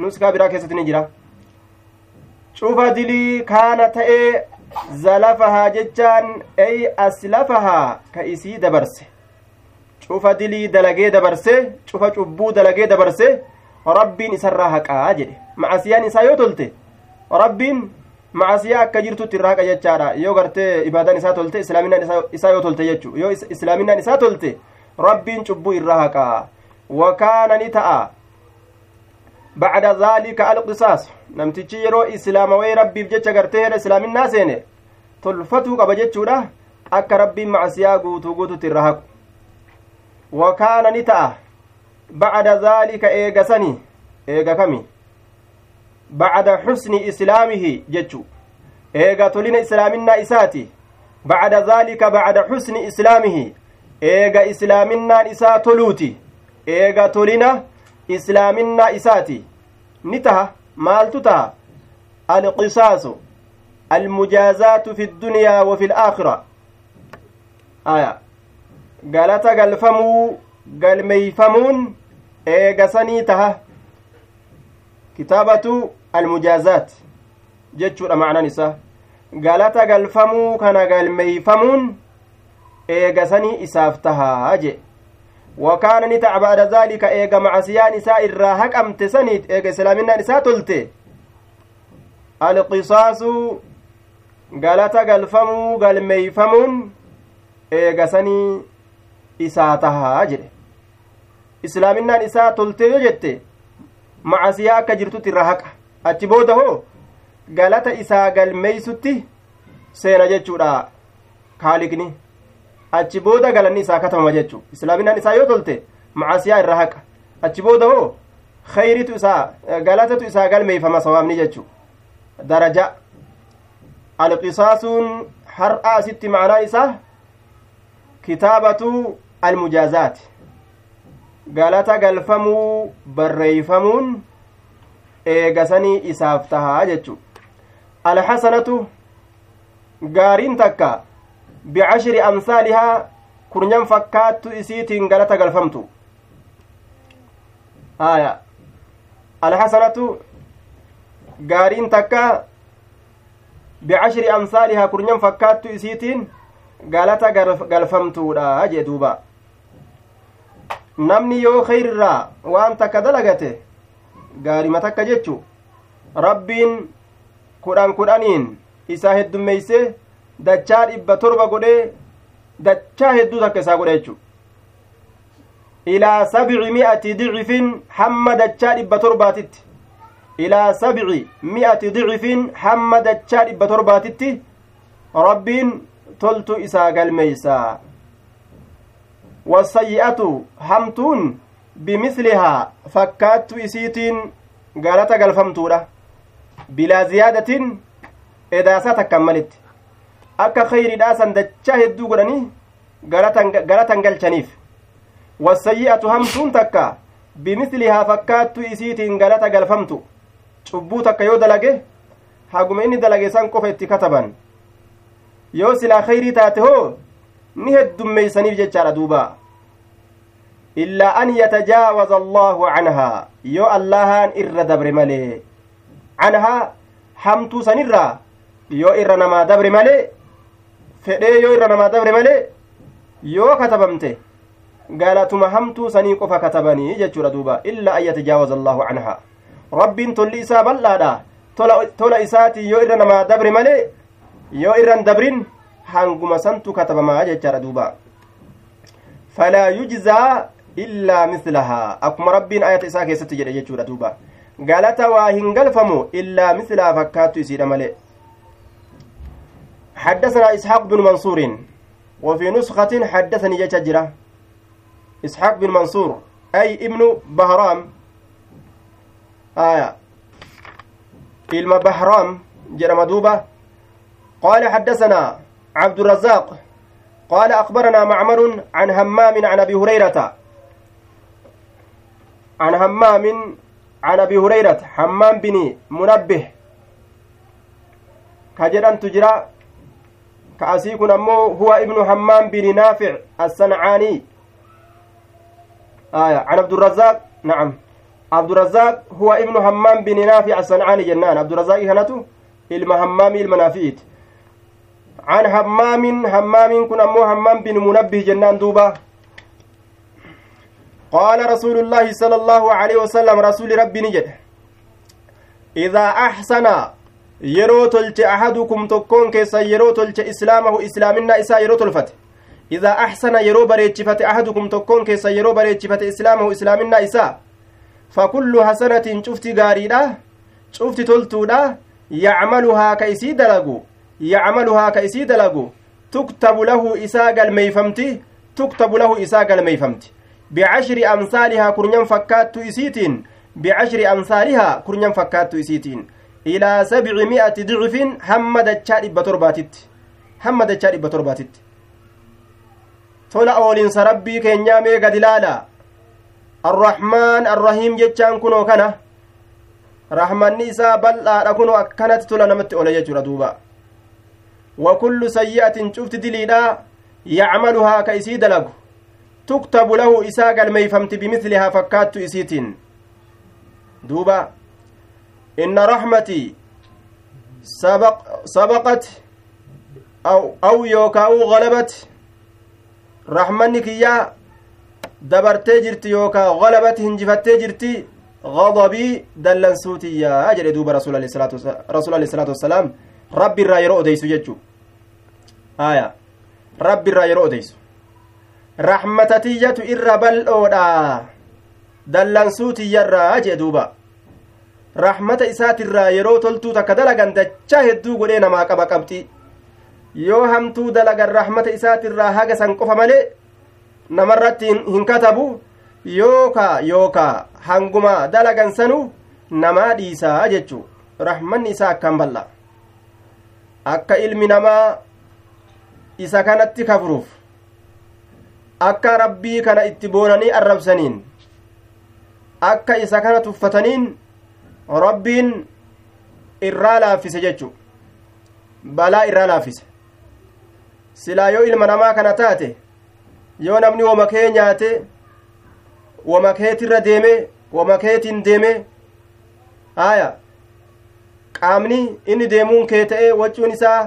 nuskaa biraa keessatti ni jira cufa dilii kaana ta'ee zalafahaa jechaan ey aslafahaa ka isii dabarse cufa dilii dalagee dabarse cufa cubbuu dalagee dabarse rabbiin isarraa haqaa jedhe macasiyaan isaa yoo tolte rabbiin macasiyaa akka jirtutti irraa haqa jechaadha yoo gartee ibaadaan isaa tolte islaaminaan isaa yoo tolte jechu yoo islaaminaan isaa tolte rabbiin cubbuu irraa haqaa wakaana ni ta'a bacda dhaalika alqisaas namtichi yeroo islaamawee rabbiif jecha gartee hedha islaaminaa seene tolfatuu qaba jechuudha akka rabbiin macsiyaa guutuu guututti irra haqu wakaana ni ta'a bacda dhaalika eegasani eega kami bacda xusni islaamihi jechu eega tolina islaaminaa isaati bacda dhaalika bacda xusni islaamihi eega islaaminaan isaa toluuti eega tolina islaaminaa isaati ni taha maaltu taha alqisaasu almujaazaatu fi ddunyaa wa fi laakhira aya galata galfamuu galmeeyfamuun eegasanii taha kitaabatu almujaazaat jechuudha macnan isaa galata galfamuu kana galmeeyfamuun eegasanii isaaf tahaa je wakaana ni ta'a ba'da zaalika eega macasiyaan isaa irraa haqamte saniit eega islaaminaan isaa tolte alqisaasu galata galfamuu galmeeyfamuun eegasanii isaa tahaa jedhe islaaminaan isaa toltee yoo jette macasiyaa akka jirtutti irraa haqa achi booda hoo galata isaa galmeeysutti seena jechuudha kaalikni achi booda galanni isaa katabama jechu islaaminaan isaa yoo tolte macasiyaa irraa haqa achi booda hoo khayritu isaa galatatu isaa galmeeyfama sawaabni jechu daraja alqisaasuun har'a asitti macnaa isaa kitaabatu almujaazaati galata galfamuu barreeyfamuun eegasanii isaaf tahaa jechu alxasanatu gaariin takka bicashri amsaalihaa kurnyan fakkaattu isiitiin galata galfamtu haya alxasanatu gaariin takka bicashri amsaalihaa kurnyan fakkaattu isiitiin galata galfamtuudha jee duuba namni yoo kheyrirraa waan takka dalagate gaarima takka jechu rabbiin kudhan kudhaniin isaa heddummeeyse dachaa dhibba torba godhee dachaa hedduu takka isaa godhe jechu ilaa sabci mi'ati dicifin hamma dachaa dhibba torbaatitti ilaa sabci mi'ati dicifin hamma dachaa dhibba torbaatitti rabbiin toltu isaa galmeeysaa wasayyi'atu hamtuun bimislihaa fakkaattu isiitiin galata galfamtuudha bilaa ziyaadatin edaasaa takkan malitti akka khayriidhaa san dachaa hedduu godhanii galatan galchaniif wasayyi'atu hamtuun takka bimislihaa fakkaattu isiitiin galata galfamtu cubbuu takka yoo dalage haguma inni dalage san qofa itti kataban yoo silaa khayrii taate hoo ni heddummeeysaniif jechaadha duuba illaa an yatajaawaza allaahu canhaa yoo allahaan irra dabre malee canhaa hamtuu sanirraa yoo irra namaa dabre malee fedhee yoo irra namaa dabre malee yoo katabamte galatuma hamtuu sanii qofa katabanii jechuudha duuba illaa an yatajaawaza allaahu canhaa rabbiin tolli isaa bal'aadha tola isaatiin yoo irra namaa dabre malee yoo irran dabrin hanguma santu katabamaa jechaadha duuba falaa yujzaa illaa mislahaa akkuma rabbiin ayata isaa keessatti jedhe jechuudha duuba galata waa hin galfamu illaa mislaa fakkaattu isiidha malee حدثنا إسحاق بن منصور وفي نسخة حدثني جتجرة إسحاق بن منصور أي ابن بهرام. آية. إلما بهرام جرم دوبة قال حدثنا عبد الرزاق. قال أخبرنا معمر عن همام عن أبي هريرة. عن همام عن أبي هريرة حمام بن منبه. كجران تجرى كأسيكن أمو هو ابن حمام بن نافع الصنعاني آية. عن عبد الرزاق. نعم. عبد الرزاق هو ابن حمام بن نافع الصنعاني جنان. عبد الرزاق هنته ilma naafi'iiti عن همام همام كن أمو همام بن منبه جنان دوبا. قال رسول الله صلى الله عليه وسلم رسول ربي نجد. إذا أحسن yeroo tolche ahadukum tokkoon keessa yeroo tolche islaamahu islaaminaa isaa yeroo tolfate idaa axsana yeroo bareechifate ahadukum tokkoon keessa yeroo bareechifate islaamahu islaaminaa isaa fakullu hasanatin cufti gaariidha cufti toltuudha yacmaluhaa ka isii dalagu yacmaluhaa ka isii dalagu tuktabu lahu isaa galmeeyfamti tuktabu lahu isaa galmeeyfamti bicashri amsaalihaa kurnyan fakkaattu isiitiin bicashri amsaalihaa kurnyan fakkaattu isiitiin ilaa sabci mi'ati dicifin hamma dachaa dhibba torbaatitti hamma dachaa dhibba torbaatitti tola oolinsa rabbii keenyaa mee gad ilaala arrahmaan arrahiim jechaan kunoo kana rahmanni isaa bal'aadha kunoo akkanatti tola namatti ole jechuudha duuba وكل سيئة شفت دليلا يعملها كيسي دلق تكتب له إساق الميفمت بمثلها فكات إسيتين دوبا إن رحمتي سبق سبقت أو أو يوكا أو غلبت رحمنك يا dabartee jirti yookaa galabati hinjifattee jirti غضبي dallansuuti yaa jedhe duuba rasuul alehi salaatu wassalaam rabbi irraa yeroo odeysu jechu aya rabbi irraa yeroo odeysu raxmatatiyyatu irra bal'oodha dallansuutiyyarraa jee duuba raxmata isaatirraa yeroo toltuu takka dalagan dachaa hedduu godhee namaa qaba qabxi yoo hamtuu dalagan raxmata isaatirraa haga san qofa malee namarratti hin katabu yookaa yookaa hanguma dalagan sanu namaa dhiisaa jechuu raxmanni isaa akkan bal'a akka ilmi namaa isa kanatti kafruuf akka rabbii kana itti boonanii arrabsaniin akka isa kana tuffataniin rabbiin irraa laaffise jechu balaa irraa laaffise silaa yoo ilma namaa kana taate yoo namni wama kee nyaate wama keetirra deeme wama keetiin deeme haya qaamni inni deemuun kee ta'e waccuun isaa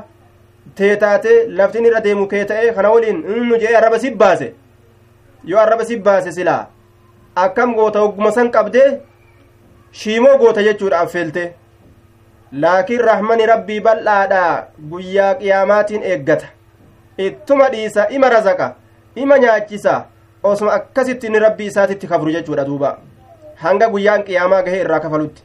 teetaate laftin irra deemu kee ta'e kana waliin nu jee arraba si baase. Yoo arraba si baase silaa akkam goota hogguma san qabdee shiimoo goota jechuudha affeelte laakiin rahmani rabbii bal'aadha guyyaa qiyaamaatiin eeggata. Ittuma dhiisa ima razaqa ima nyaachisa osuma akkasitti inni rabbii isaatitti kafru jechuudha duuba. Hanga guyyaan qiyaamaa gahee irraa kafalutti.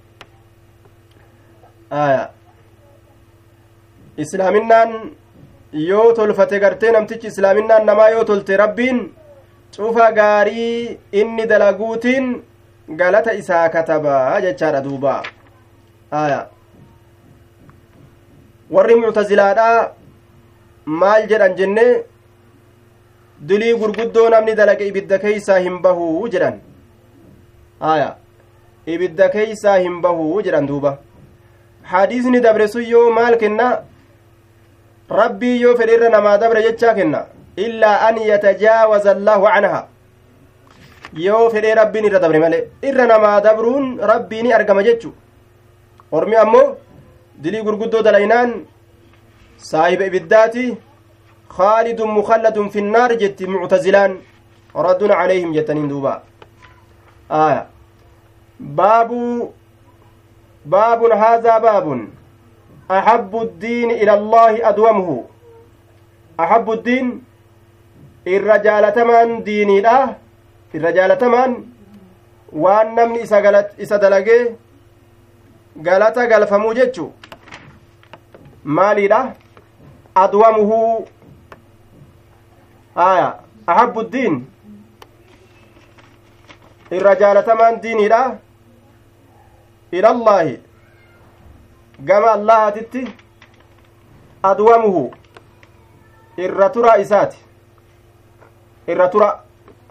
Islaaminaan yoo tolfate gartee namtichi islaaminaan namaa yoo tolte rabbiin cufa gaarii inni dalaguutiin galata isaa katabaa jechaadha duuba aya warri muctazilaadha maal jedhan jenne dilii gurguddoo namni dalage ibidda keeysaa hin bahuu jedhan aya ibidda keeysaa hin bahuu jedhan duuba hadiisni dabre sun yoo maal kenna rabbii yoo fedhe irra namaa dabre jechaa kenna illaa an yatajaawaza allaahu canha yoo fedhee rabbiin irra dabre male irra namaa dabruun rabbii ni argama jechu ormi ammoo dilii gurguddoo dalaynaan saahiba ibiddaati khaalidun mukhalladun fi nnaar jetti muctazilaan raddun calayhim jettaniin duuba aya baabuu baabun haazaa baabun أحب الدين إلى الله أدومه أحب الدين الرجال تمان ديني لا الرجال تمان waan namni isa dalagee galata galfamuu jechu maaliidha adwamuhu aya ahabbu ddiin irra jaalatamaan diiniidha ilallaahi gama allahatitti adwamuhu irra tura isaati irra tura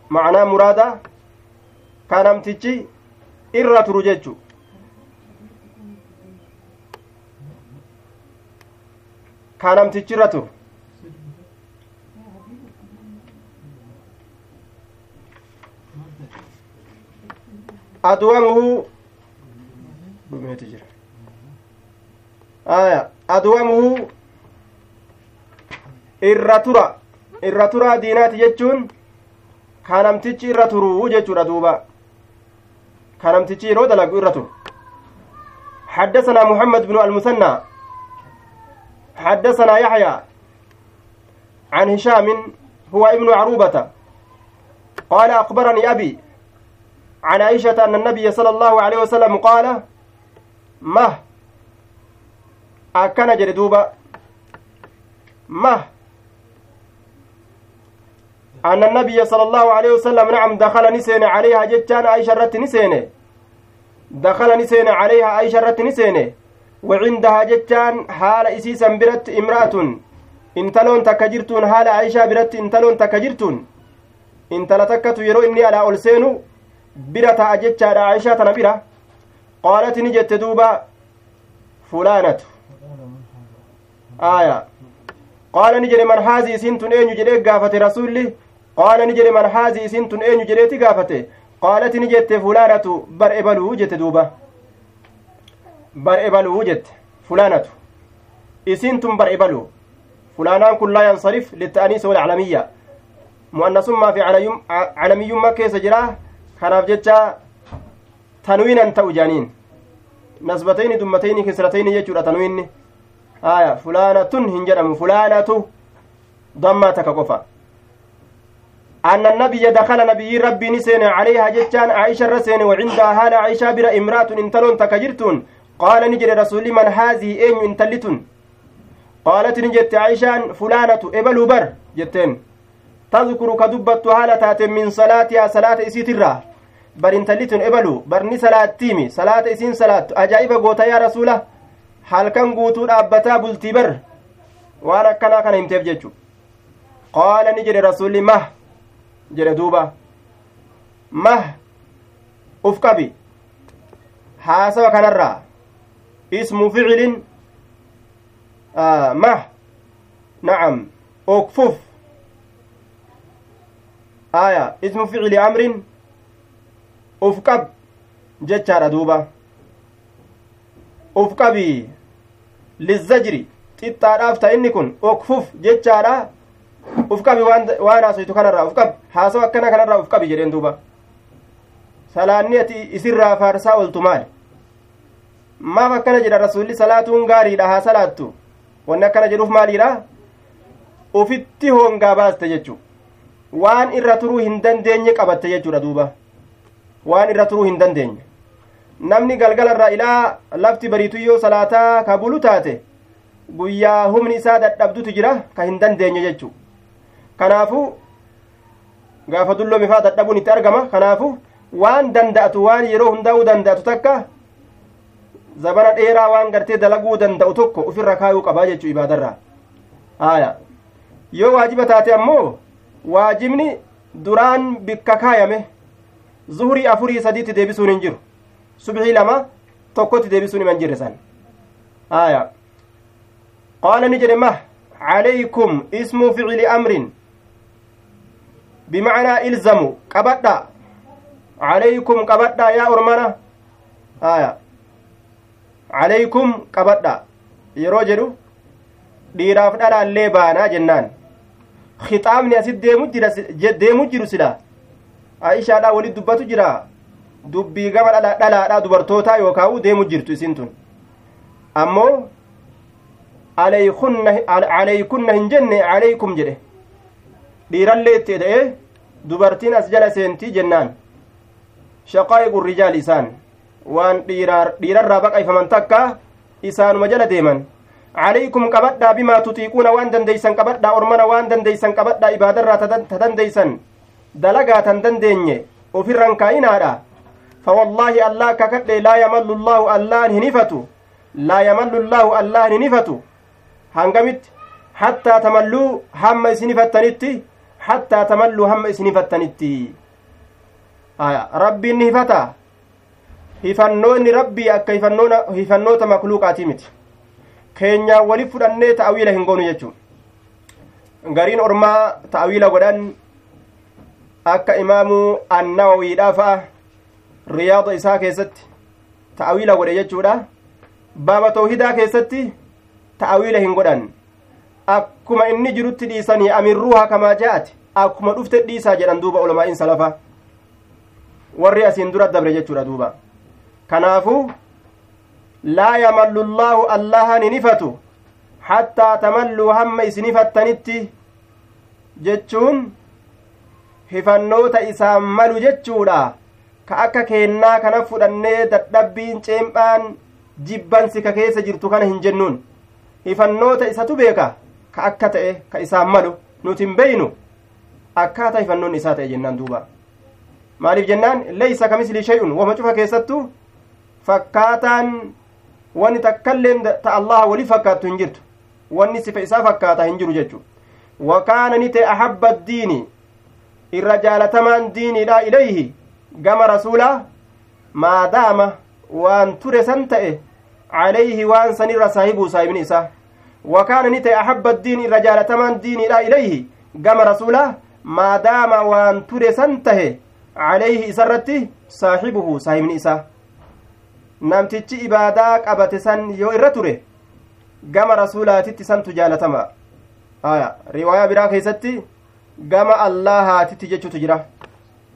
macnaa muraada ka namtichi irra turu jechu ka namtichi irra turu adwamuhu jira aya adwamuhu irra tura irra turaa diinaati jechuun ka irra turuu jechuudha duuba. Ka yeroo dalagu irra turu. حدثنا محمد بن المثنى حدثنا يحيى عن هشام هو ابن عروبة قال أخبرني أبي عن عائشة أن النبي صلى الله عليه وسلم قال مه أكن جردوبا مه أن النبي صلى الله عليه وسلم نعم دخل نسين عليها جتان عائشة رت نسين. دخل نسين عليها عائشة رت نسين. وعندها جتان حال إسيسا برت امرأة. انتلون تكجرتون حال عائشة برت انتلون تكجرتون. انتلتك تيرو إني على أولسين برت جتان عائشة نبيرة قالت نجت دوبا فلانة. آية. قال نجري من هذه سنتون أين جريك قافة رسول الله qaala ni jedhe man haazii isiin tun eenyu jedheeti gaafate qaalati ni jette fulaanatu bar ebaluu jette duuba bar ebaluu jette fulaanatu isiin tun bar ebaluu fulaanaan kun laa yansarif litta'aniisa walaclamiyya mu'annasummaa fi calamiyyummaa keessa jira kanaaf jecha tanwiinan ta'u jaaniin nasbatayni dummatayni kisratayni jechuudha tanwiinni haya fulaanatun hin jedhamu fulaanatu dammaa takka qofa أن النبي دخل نبي ربي نسين عليها جتان عائشة رسين وعندها هال عائشة بر امرأة انتلون تكجرتون. قال نجري رسول من هذه أين انتلتون. قالت نجت عائشان فلانة إبلو بر جتين. تذكر كدبت هالة تات من صلاتها صلاة إسيت الراه بر انتلتن إبلو. برني صلاة تيمي. صلاة إسين صلاة. أجائب قوتا يا رسوله halkan guutuu dhaabbataa bultii bar waan akkanaa kana himteef jechu qaala ni mah jedhe duuba mah uf qabi haasawa kanarraa ismu ficilin mah nacam okfuf aya ismu ficili amrin uf qab jechaadha duuba uf qabii lizzajri xixxaadhaaf ta inni kun okfuf jechaadha uf qabi waan haasoytu kanarraa uf qabi. Haasaw akkana kanarraa uf qabi jedheen duuba. Salaanni ati isirraa faarsaa oltu maali? Maaf akkana jedha rasulli salaatuun gaariidha haa salaattu. Wanni akkana jedhuuf maaliidha ufitti hongaa baaste jechu waan irra turuu hin dandeenye qabatte jechuudha duuba. Waan irra turuu hin dandeenye. Namni galgalarraa ilaa lafti bariitu yoo salaataa ka bulu taate guyyaa humni isaa dadhabdutu jira ka hin dandeenye jechu kanaafu gaafa dulloomifaa dadhabuun itti argama kanaafu waan danda'atu waan yeroo hundaa'uu danda'atu takka zabana dheeraa waan gartee dalaguu danda'u tokko ufirra kaayuu qabaa jechuu ibaadarraa haya yoo waajiba taate ammoo waajibni duraan bikka kaayame zuhurii afurii sadiitti deebisuun hin jiru subxii lama tokkotti deebisuun iman jirre san haya qaala ni jedhe mah calaykum ismu ficili amrin bimacnaa ilzamu qabadha calaykum qabadha yaa ormana haya calaykum qabadha yeroo jedhu dhiiraaf dhalaallee baanaa jennaan khixaabni asit deemu jiru sila aishaadha walit dubbatu jira dubbii gama dhalaadha dubartootaa yookaa'u deemu jirtu isin tun ammoo calaykunna hin jenne calaykum jedhe dhiirallee itti eda'e dubartiin as jala seentii jennaan. Shaqaa'iqu rijaal isaan. Waan dhiirarraa baqayfaman takka isaanuma jala deeman. Calaykum qabadhaa bimaa tutiiquuna waan dandeeysan qabadhaa ormana waan dandeeysan qabadhaa ibaadarraa ta dandeeysan dalagaa tan dandeenye ofirran kaa'inaadha fawallaahi allah kakadhe laa yamallu llaahu allaan hinifatu laa yamallu llaahu allaan hinifatu hangamitti? Hattaa tamalluu hamma isinifattanitti hattaa tamalluu hamma isinifattanitti rabbiin ni hifata hifannoonni rabbii akka hifannoota makluuqaatii miti keenyaan wali fudhannee ta'awiila hin goonu jechuu gariin ormaa ta'awiila godhan akka imaamuu annawawiidhaa fa'a riyaada isaa keessatti ta'awiila godhe jechuudha baaba tawhidaa keessatti ta'awiila hin godhan akkuma inni jirutti dhiisanii amirruuha kamaa ja'ati akkuma dhufte dhiisaa jedhan duuba ulamaa'iin salafa warri asiin dura dabre jechuudha duuba kanaafuu laa yamallu llaahu allahan hinifatu hattaa tamalluu hamma isinifattanitti jechuun hifannoota isaan malu jechuudha ka akka keennaa kana fudhannee dadhabbiin ceemphaan jibbansi ka keessa jirtu kana hin jennuun ifannoota isatu beeka ka akka ta'e ka isaan malu nuti hin beeynu akkaataa ifannoon isaa ta'e jennaan duuba maaliif jennaan leeysa kamisli shay'un wama cufa keessattu fakkaataan wanni takkailleen ta allaha wali fakkaattu hin jirtu wanni sifa isaa fakkaata hin jiru jechu wakaana ni ta'e ahabba diini irra jaalatamaan diiniidha ilayhi gama rasuulaa maadaama waan ture san ta'e calayhi waan san irra saahibuu saahibni isaa wakaana ni ta'e ahabba diini irra jaalatamaan diiniidha ilayhi gama rasuulaa maadaama waan ture san tahe calayhi isarratti saaxibuhu saahibni isaa namtichi ibaadaa qabate san yoo irra ture gama rasuulaatitti santu jaalatama aya riwaayaa biraa keessatti gama allahaatitti jechutu jira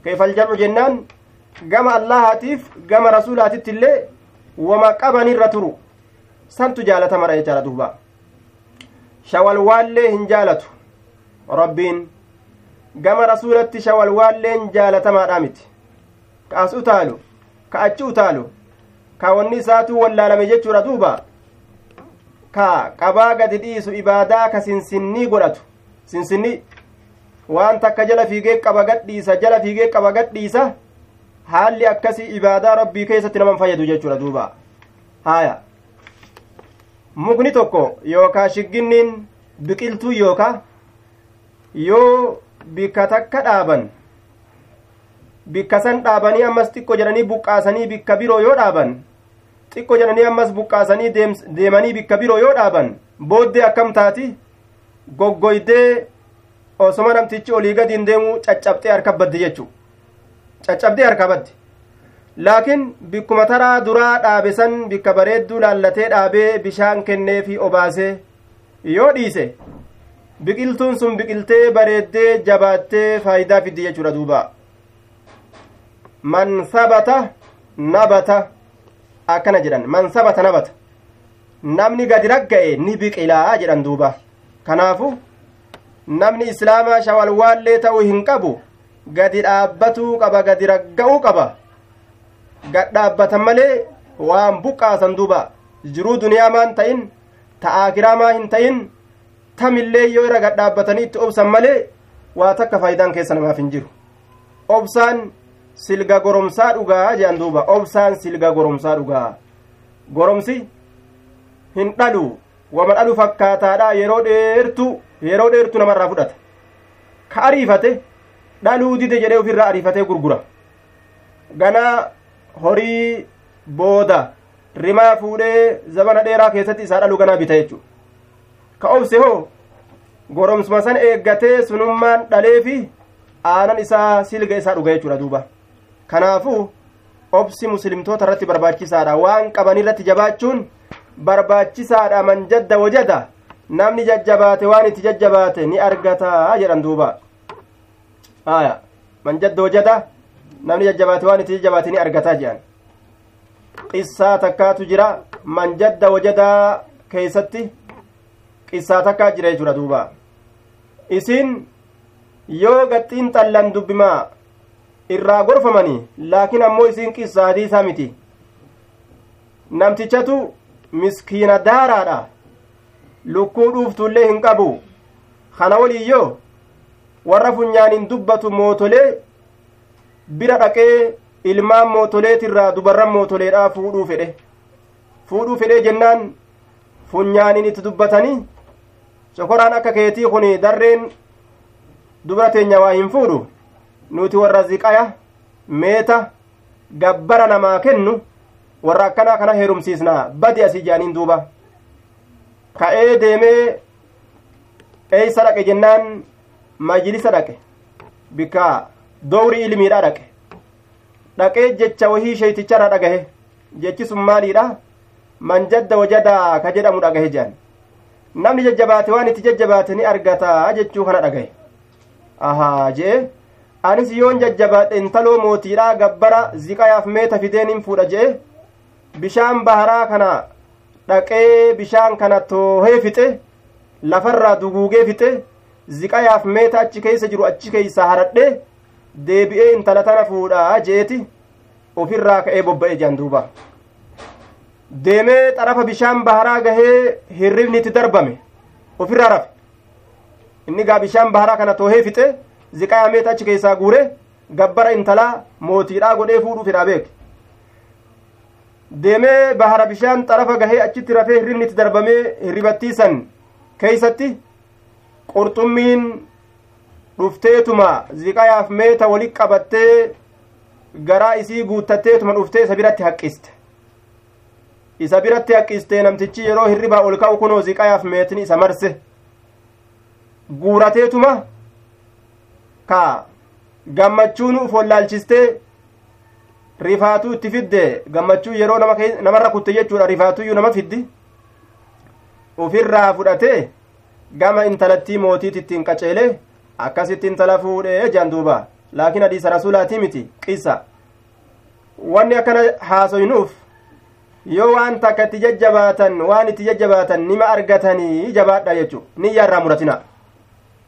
keefal jamcu jennaan gama allahaatiif gama rasuulaatitti illee wama qabanirra turu santu jaalatamadha jechaadha duuba shawalwaallee hin jaalatu rabbiin gama rasuulatti shawalwaalleen jaalatamaadha miti ka as utaalu ka achi utaalu ka wanni isaatu wallaalame jechuudha duuba ka qabaa gadi dhiisu ibaadaa ka sinsinnii godhatu sinsinnii waan takka jala fiigee qaba gadhiisa jala fiigee qaba gadhiisa haalli akkasii ibaadaa rabbii keessatti naman fayyadu jechuudha duuba haya mukni tokko yookaa shigginniin biqiltuu yookaa yoo bikka takka dhaaban bikka san dhaabanii ammas xiqqo jedhanii buqqaasanii bikka biroo yoo dhaaban xiqqo jedhanii ammas buqqaasanii deemanii bikka biroo yoo dhaaban booddee akkam taati goggoydee osoma namtichi olii gadiin deemuu caccabxee harka baddi jechuu caccabdee harka baddi laakiin bikkuma taraa duraa dhaabe san bikka bareedduu laallatee dhaabee bishaan kennee fi obaasee yoo dhiise. Biqiltuun sun biqiltee bareeddee jabaattee faayidaa fiddi jechuudha duuba. Man sabata nabata. Akkana jedhan man sabata nabata. Namni gadi ragga'e ni biqilaa jedhan duuba. Kanaafu namni islaamaa shawalwaallee ta'uu hin qabu gadi dhaabbatuu qaba gadi ragga'uu qaba gad dhaabbatan malee waan buqqaasan duuba. Jiruu duniyaa maan ta'in ta'aakiraa maa hin ta'in tamillee yoo irra gad dhaabbatanii itti obsan malee waa takka faayidaan keessa namaaf hin jiru. Obsaan silga goromsaa dhugaa jedhan duuba. Obsaan silga goromsaa dhugaa. Goromsi hin dhalu. Wama dhalu fakkaataadha. Yeroo dheertu yeroo dheertu namarraa fudhata. Ka ariifate dhaluu dide jedhee ofirraa ariifatee gurgura. Ganaa horii booda rimaa fuudhee zabana dheeraa keessatti isaa dhaluu ganaa bita jechu ka obse hoo goromsuma san eeggatee sunummaan dhaleefi aanan isaa silga isaa dhuga jechuudha duuba. Kanaafuu obsi muslimtoota irratti barbaachisaadha. Waan qaban irratti jabaachuun barbaachisaadha man jadda wajada. Namni jajjabaate waan itti jajjabaate ni argataa jedhan duuba. Aya man jadda wajada namni jajjabaate waan itti jajjabaate ni argataa jedhan qissaa takkaatu jira man jadda wajadaa keeysatti qissaa takkaa jira jechuudha duuba. Isin yoo gaxiin xallan dubbimaa irraa gorfamanii laakiin ammoo isin qissaatii isaa miti. Namtichatu miskiina daaraadha. Lukkuu dhuuftuillee hin qabu. Kana waliiyyoo warra funyaaniin dubbatu mootolee bira dhaqee ilmaan mootoleetirraa dubarran mootoleedhaa fuudhuu fedhe fuudhuu fedhee jennaan funyaaniin itti dubbatanii cokoraan akka keetii kun darreen dubara teenya waa hin fuudhu nuti warra ziqaya meeta gabbara namaa kennu warra akkanaa kana heerumsiisna badi asii jaaniin duuba ka'ee deemee eeysa dhaqe jennaan majlisa dhaqe bikka dowrii ilmiidha dhaqe. Dhaqee jecha wahii sheeyticharra dhagahe. Jechi sun maaliidha? Man jadda wajadaa ka jedhamu dhagahe jedhan namni jajjabaate waan itti jajjabaate ni argataa jechuu kana dhagahe. Ahaa jee. Anis yoon jajjabaadhe intaloo mootiidha gabbara ziqayaaf meeta fideen hin fuudha jee? Bishaan baharaa kana dhaqee bishaan kana toohee fixe lafarraa duguugee fixe ziqayaaf meeta achi keessa jiru achi keeysaa haradhe deebi'ee intala tana fuudha jeeti ofirraa ka'ee bobba'e jedhan duuba. Deemee xarafa bishaan baharaa gahee hirribni itti darbame ofirraa rafe. Inni gaa bishaan baharaa kana toohee fixe ziqaa yameeta achi keessaa guure gabbara intalaa mootiidhaa godhee fuudhuu fedhaa beeke. Deemee bahara bishaan xarafa gahee achitti rafee hirribni itti darbamee hirribattiisan keeysatti qurxummiin dhufteetuma ziqayaaf meeta wali qabattee garaa isii guuttatteetuma dhuftee isa biratti haqqiste. Isa biratti haqqistee namtichi yeroo hirribaa ol ka'u kunoo ziqayaaf meetni isa marse. Guurateetuma ka gammachuun uf wallaalchistee rifaatuu itti fidde. Gammachuu yeroo namarra kutte jechuudha rifaatuyyuu nama fiddi. Ufirraa fudhatee gama intalattii mootiit ittiin qaceele akkasitti intala fuudhee jaan duuba laakiin hadiisa rasulaatii miti qissa wanni akkana haasoynuuf yoo waan takka itti jajjabaatan waan itti jajjabaatan nima argatanii jabaadha jechu niyyaa irraa muratina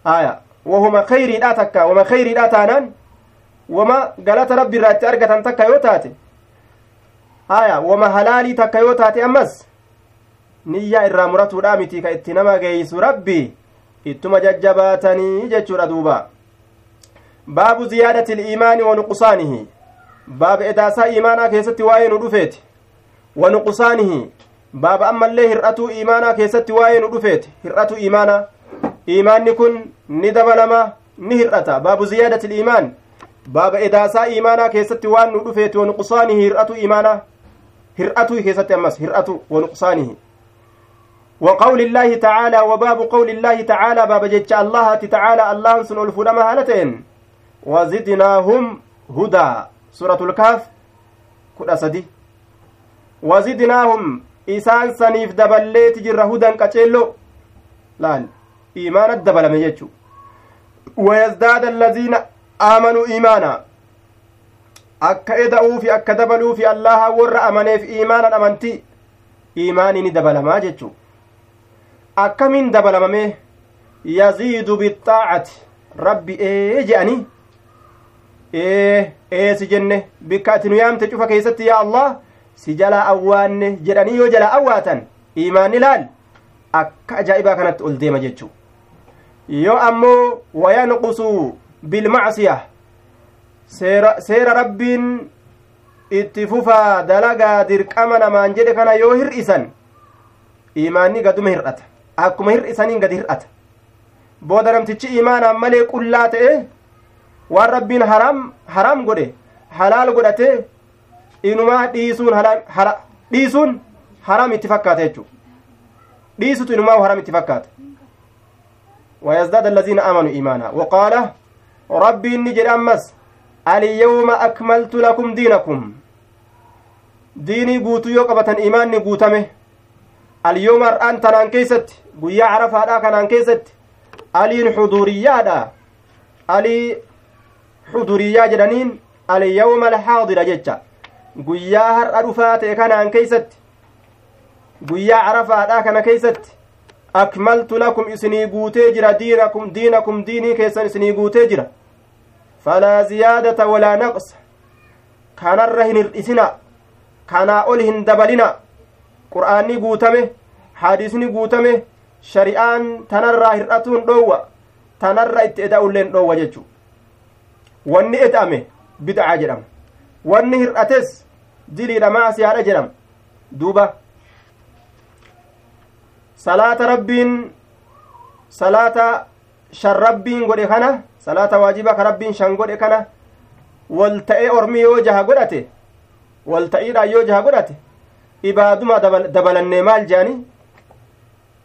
haya wahuma kayriidha takka wama kayriidha taanaan wama galata rabbi irraa argatan takka yoo taate haya wama halaalii takka yoo taate ammas niyyaa irraa muratuudha miti ka itti nama geeysu rabbi ittuma jajjabaatanii jechuudha duuba. Baabu ziyaadati iliimaani wa nuqsaanihi. Baaba edaasaa iimaanaa keessatti waa'ee nu dhufeeti. Wa nuqsaanihi. Baaba ammallee hir'atuu iimaanaa keessatti waa'ee nu dhufeeti. Hir'atuu iimaanaa iimaanni kun ni dabalama ni hir'ata. Baabu ziyaadati iliimaan baaba edaasaa iimaanaa keessatti waan nu dhufeeti. Wa nuqsaanihi hir'atuu iimaanaa hir'atuu keessatti ammas hir'atu wa nuqsaanihi وقول الله تعالى وباب قول الله تعالى باب جتش الله تعالى الله سن الفلما هالتين وزدناهم هدى. سورة الكهف. كل أسدي وزدناهم. إسان سنيف دبليت جر هدى كتشيلو لأن إيمان الدبل من يجو ويزداد الذين آمنوا إيمانا. akka eda'uu fi akka dabaluu fi allaha warra amaneef iimaanan amantii iimaanii ni dabalamaa jechuu akkamiin dabalamame yaziidu bixaacati rabbi ee je'anii ee ee si jenne bikka ati nu yaamte cufa keessatti yaa allah si jalaa awwaanne jedhanii yoo jalaa awwaatan iimaanni laal akka ajaa'ibaa kanatti ol deema jechuu yoo ammoo wayanqusu bilmacsiya seera rabbiin itti fufaa dalagaa dirqama namaan jedhe kana yoo hir'isan iimaanni gaduma hir'ata akkuma hir'isaniin gadi hir'ata booda namtichi iimaanaan malee qullaa ta'e waan rabbiin haraam haraam godhe halaal godhate inumaa dhiisuun dhiisuun haraam itti fakkaata jechuu dhiisutu inumaa haraam itti fakkaata ويزداد الذين آمنوا إيمانا وقال ربي إني جد أمس اليوم أكملت لكم دينكم ديني قوتو يوقبة إيماني قوتمه اليوم الآن تنان كيست قويا عرف هذا كنان كيست. ألين حضوريا دا. ألي حضوريا جدنين اليوم الحاضر جتشا قويا هر أرفات كنان كيست. قويا عرف هذا كنا كيست. أكملت لكم إسني جرا دينكم دينكم ديني كيسن إسني جرا فلا زيادة ولا نقص. كان الرهن الإسنا. كان أولهن دبلنا. Qur'aanni guutame hadiisni guutame shari'aan tanarraa hir'atuun dhoowwa tanarra itti eda'ulleen dhoowwa jechu wanni eda'ame bid'aa jedhama. Wanni hir'ates diliidha maasiyaadha jedhama. Duuba. Salaata rabbiin salaata shan rabbiin godhe kana salaata waajiba ka rabbiin shan godhe kana wal ta'ee ormi yoo jaha godhate wal ta'iidhaan yoo jaha godhate ibaaduma dabalannee maal jeani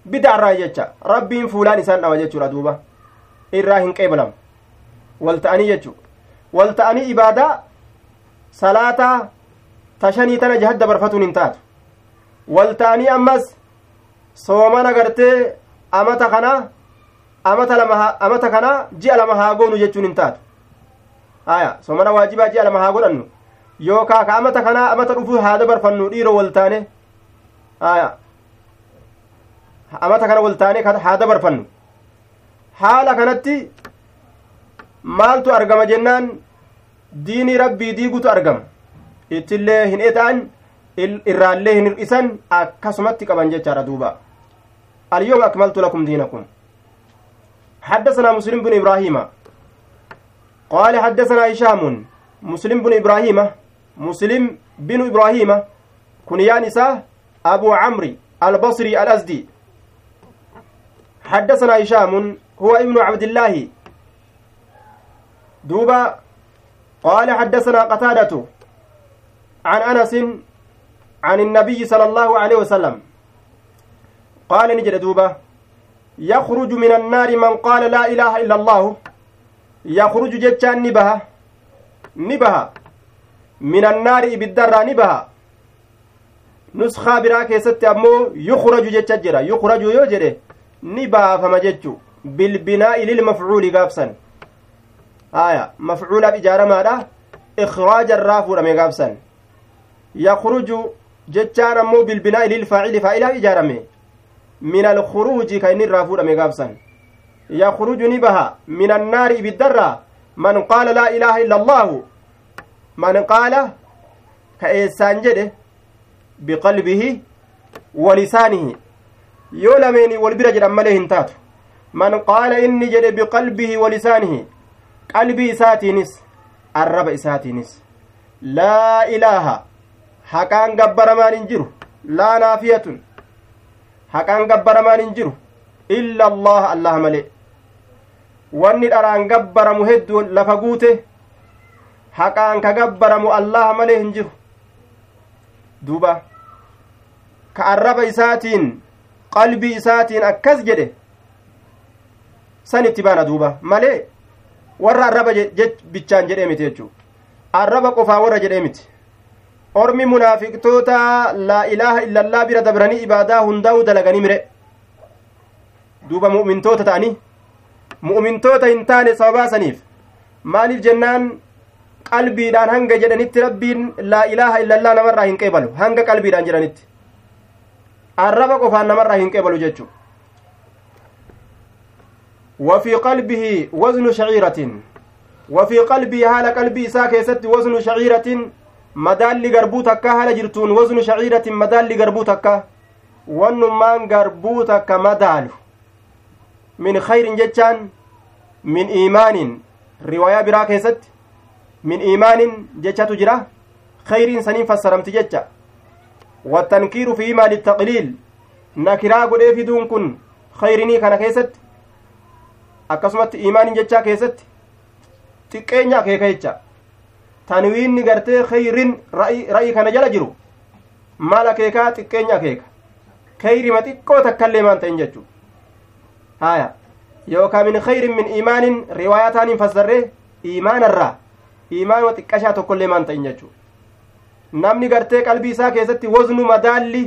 bidaarraa jecha rabbiin fuulaan isaan dhawa jechuudha duuba irraa hin qeebalamu wal ta'anii jechu wal ta'anii ibaadaa salaataa tashanii tana jahad dabarfatuun hin taatu wal ta'anii ammas soomana gartee amata kanaa amata lama amata kanaa ji'a lama haa goonu jechuun hin taatu haya soomana waajibaa ji'a lama haa godhannu yookaa ka amata kanaa amata dhufu haa dabarfannu dhiiro wal taane haya amata kana wal taane haa dabarfannu haala kanatti maaltu argama jennaan diinii rabbii diigutu argama ittillee hin eta'an irraallee hin hir'isan akkasumatti qaban jechaadha duuba اليوم أكملت لكم دينكم حدثنا مسلم بن إبراهيم قال حدثنا هشام مسلم بن إبراهيم مسلم بن إبراهيم كنيان إساه أبو عمرو البصري الأزدي. حدثنا هشام هو ابن عبد الله. دوبا قال حدثنا قتادة عن أنس عن النبي صلى الله عليه وسلم. قال نجد دوبا يخرج من النار من قال لا إله إلا الله. يخرج جتشان نبها نبها. من النار إبدرا نبها keessatti ammoo yukraju jecha jira yukraju yoo jedhe ni baafama jechu bilbinaa'i lilmafcuuli gaafsan aya mafcuulaaf ijaaramaadha ikraaja irraa fuudhame gaafsan yakruju jechaan ammoo bilbinaa'i lilfaacili faa'ilaaf ijaarame min alkuruuji ka inni irraa fuudhame gaafsan yakruju ni baha min annaari ibiddarraa man qaala laa ilaaha illa allaahu man qaala ka eessaan jedhe biqalbihi walisaanihi yoo lameenii wal bira jedhan malee hin taatu man qaala inni jedhe biqalbihi walisaanihi qalbii isaatiinis arraba isaatiinis laa ilaaha haqaan gabbaramaan hin jiru laa naafiyatun haqaan gabbaramaan hin jiru illa allaha allah malee wanni dharaan gabbaramu hedduu lafa guute haqaan ka gabbaramu allaha malee hin jiru duuba ka arraba isaatiin qalbii isaatiin akkas jedhe san itti baana duuba malee warra arraba bichaan jedhee miti jechuu arraba qofaa warra jedhee miti ormi munaafiqtoota laa ilaaha illallaa bira dabranii ibaadaa hundaa'u dalaganii mire duuba mu'mintoota ta'anii mu'mintoota hin taane sababaa saniif maaliif jennaan qalbiidhaan hanga jedhanitti rabbiin laa ilaaha illallaa namarraa hin qeebalu hanga qalbiidhaan jedhanitti arraba qofaan namarraa hin qeebalu jechu وفي قلبه وزن شعيرة وفي قلبه حال قلبي إساء كيست وزن شعيرة مدال غربو تكا حال جرتون وزن شعيرة مدال غربو تكا ونمان غربو تكا مدال من خير جتان من إيمان رواية برا min iimaanin jechatu jira khayriin saniin fassaramti jecha wattankiiru fi imaa littaqliil nakiraa godhee fiduun kun khayrinii kana keessatti akkasumatti iimaanin jechaa keessatti xiqqeenya akeeka jecha tanwiinni gartee khayrin ra'ii kana jala jiru maal akeekaa xiqqeenya akeeka kayrima xiqqoo takkaillee maan ta'in jechuu haya yookaa min khayrin min iimaanin riwaayataaniin fassarree iimaanarraa imaanuma xiqqashaa tokkollee maan ta'in jechuu namni gartee qalbii isaa keessatti waznu madaalli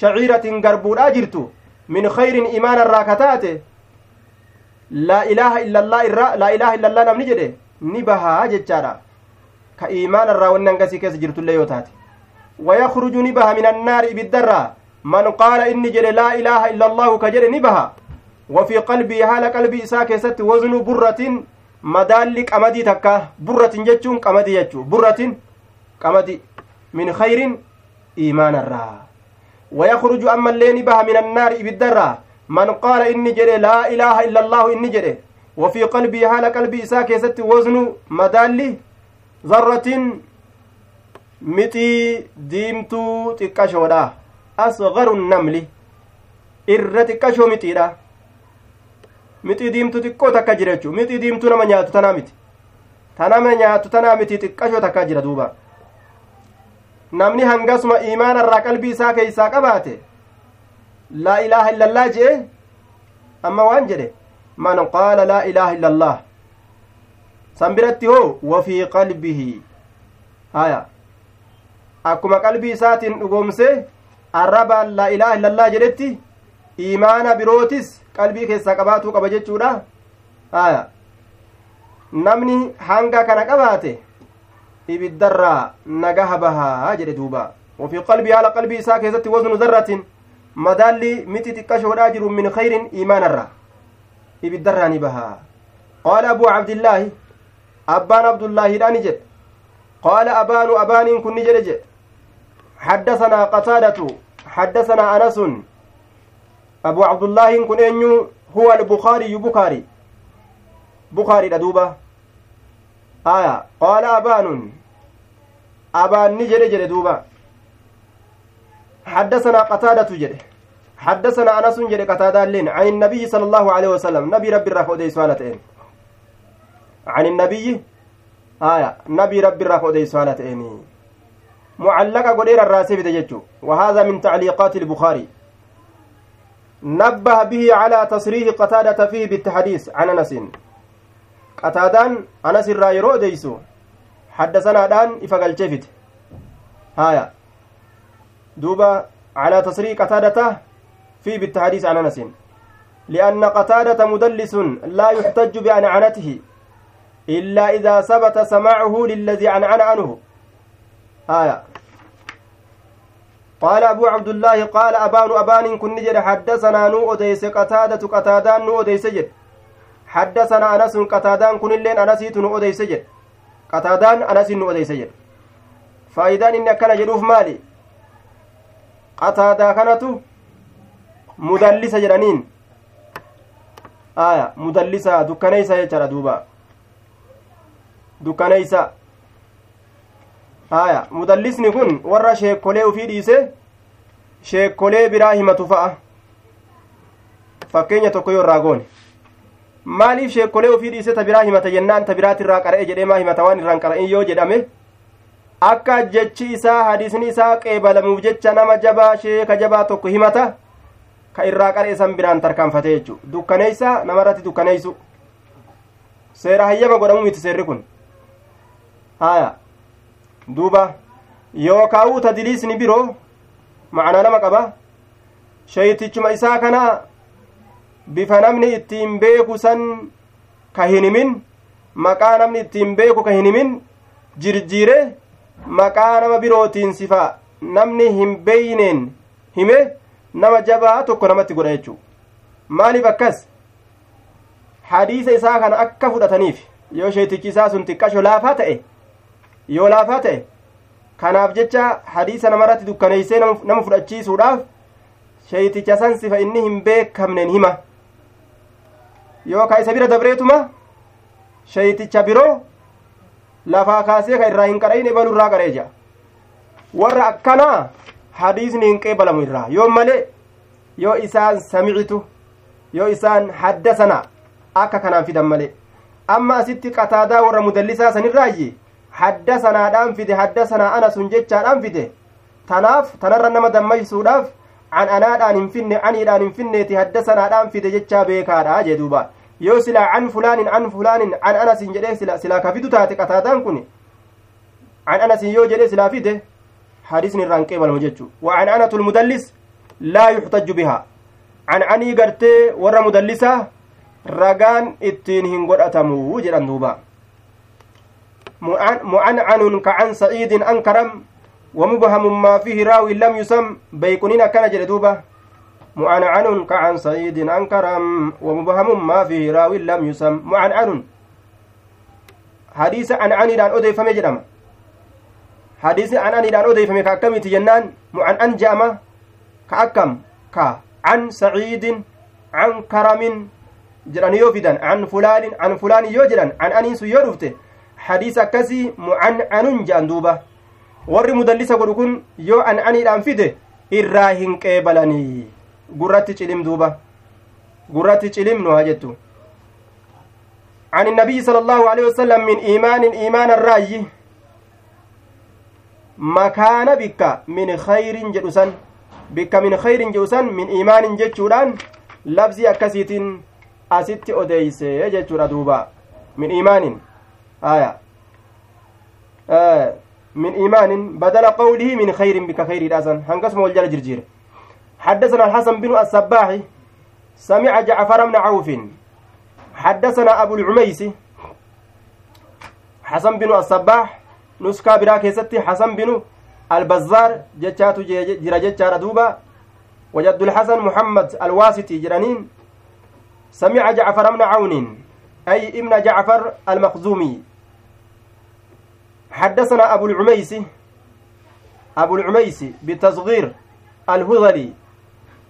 shaciiratin garbuudhaa jirtu min khayrin imaanarraa kataate laa ilaaha illallaa irraa laa ilaaha illallaa namni jedhe ni bahaa jechaadha ka imaanarraa wanni hangasii keessa jirtullee yoo taate ويخرج نبها من النار بالدرة من قال إني جل لا إله إلا الله كجل نبها وفي قلبي حال قلبي ساكست وزن برة madaalli qamadii takka burratin jechuun qamadii jechuu burratin qamadi min khayrin iimaanarraa ويخرج أما اللين بها من النار إبدرا من قال إني جري لا إله إلا الله إني جري وفي قلبي حال قلبي ساكي ست وزن مدالي ذرة متي ديمتو تكشودا أصغر النمل إر تكشو متيدا mixii diimtuu xiqqoo takka jira jechuu mixii diimtuu nama nyaatu tanaa miti ta nama nyaatu tanaa miti xiqqashoo takka jira duuba namni hangasuma iimaana irraa qalbii isaa keeysaa qabaate laa ilaaha illallaa jee amma waan jedhe man qaala laa ilaaha illallah san biratti hoo wafii qalbihi haya akkuma qalbii isaatiin dhugoomse arrabaan laa ilaaha illallaa jedhetti iimaana birootis qalbii keessaa qabaatuu qaba jechuudha. Aya. Namni hanga kana qabaate ibiddarraa nagaha bahaa jedhe duuba. وفي قلبي على قلبي إساء كيست وزن ذرة مدالي متي تكشودا جر من خير إيمان الرا إبدراني بها قال أبو عبد الله أبان عبد الله داني جد قال أبان أبان كن جرج حدثنا قتادة حدثنا أنس أبو عبد الله كن أنيو هو البخاري بخاري بخاري دوبة آية. قال أبان. أبان نجر جر دوبة. حدثنا قتادة جره حدثنا أنس جري قتادة لين. عن النبي صلى الله عليه وسلم. نبي ربي الرافع دي سؤالتين عن النبي. آية. نبي ربي الرافع دي سؤالتين معلقة قدير الراسي بدججو وهذا من تعليقات البخاري. نبه به على تصريح قتادة فيه بالتحديث عن أنس. قتادان أنس الرايرو ديسو حدثنا دان إفقل جفت. هايا. دوبا على تصريح قتادته في بالتحديث عن أنس. لأن قتادة مدلس لا يحتج بأنعنته إلا إذا ثبت سماعه للذي أنعن عنه آية قال أبو عبد الله قال أبان أبان كن جد حدثنا نو أديس قتادة قتادان نو أديس جد. حدثنا أنس قتادان كن اللين أنسيت نو أديس جد. قتادان أنس نو أديس جد. فإذا إن كان جدوف مالي. قتادا كانتو mudallisa jedhaniin aya mudallisa dukkaneysa jechaadha duuba dukkaneysa aya mudallisni kun warra sheekkolee ufii dhiise sheekkolee biraa himatu fa'a fakkeenya tokko yoo irraa goone maaliif sheekkolee ufii dhiise ta biraa himata jennaan ta biraatirraa qara'e jedhee maa himata waan irraan qara'in yoo jedhame akka jechi isaa hadiisni isaa qeebalamuuf jecha nama jabaa sheeka jabaa tokko himata ka irraa qaree san biraan tarkaanfate jechu dukkaneeysa namarratti dukkaneeysu seera hayyama godhamu miti seerri kun haya duuba yookaa'uu tadiliisni biroo macnaa lama qaba. Shaytichuma isaa kana bifa namni ittiin beeku san ka hin himin maqaa namni ittiin beeku ka hin himin jirjiire maqaa nama birootiin sifa namni hin beeyneen hime nama jabaa tokko namatti godha jechuu maaliif akkas? Hadiisa isaa kana akka fudhataniif yoo sheetichi isaa sun xiqqasho laafaa ta'e yoo laafaa ta'e kanaaf jecha hadiisa namarratti dukkaneeysee nama fudhachiisuudhaaf sheeticha san sifa inni hin beekamneen hima. Yookaa isa bira dabreetuma sheeticha biroo lafaa kaasee ka irraa hin qara'in ebalu irraa qaree jea warra akkanaa hadiisni hin qeebalamu irraa. Yoo malee yoo isaan samicitu yoo isaan haddasana akka kanaan fidan malee. Amma asitti qataadaa warra mudallisaa sanirraayyi haddasanaadhaan fide haddasanaa ana sun jechaadhaan fide tanaaf tanarra nama dammaysuudhaaf an anaadhaan hin finne aniidhaan hin finneeti haddasanaadhaan fide jechaa beekaadha jee duuba yoo silaa an fulaanin an fulaanin an anasin jedhee silaa ka fidu taate qataadaan kun an anasin yoo jedhee silaa fide حديث الران قبل مججو وعنعنة المدلس لا يحتج بها عنعني قرتي ور مدلسة رقان اتين هنقر أتمو جران دوبا معنعن كعن سعيد أنكرم ومبهم ما فيه راوي لم يسم بيكونين كان جلدوبة معنعن كعن سعيد أنكرم ومبهم ما فيه راوي لم يسم معنعن حديث عن عني دان أدي فمجرم odeeyfame ka akkamiiti jennaan mucan'an je'ama ka akkam ka an saciidin an karamin jedhan yoo fidan an fulaanin an fulaanin yoo jedhan an aniin sun yoo dhufte hadiisa akkasii mucan'anun je'an duuba warri mudallisa godhu kun yoo an aniidhaan fide irraa hin qeebalanii gurratti cilim duuba gurratti cilim nu haa jettu عن النبي صلى الله عليه وسلم من إيمان إيمان الرأي makaana bikka min khayrin jedhu san bikka min khayrin jedhu san min imaanin jechuudhaan labsii akkasiitiin asitti odeeyse jechuudha duuba imaanin aya من إيمان بدل قوله من خير بك خير الأسن هنقسم والجل جرجير. حدثنا الحسن بن السباح سمع جعفر بن عوف. حدثنا أبو العميس حسن بن السباح nuskaa biraa keessatti hasan binu albazzaar jechaatu jira jechaadha duuba وجد الحسن محمد الواسطي جرانين. سمع جعفر بن عون أي ابن جعفر المخزومي. حدثنا أبو العميس أبو العميس بالتصغير الهذلي.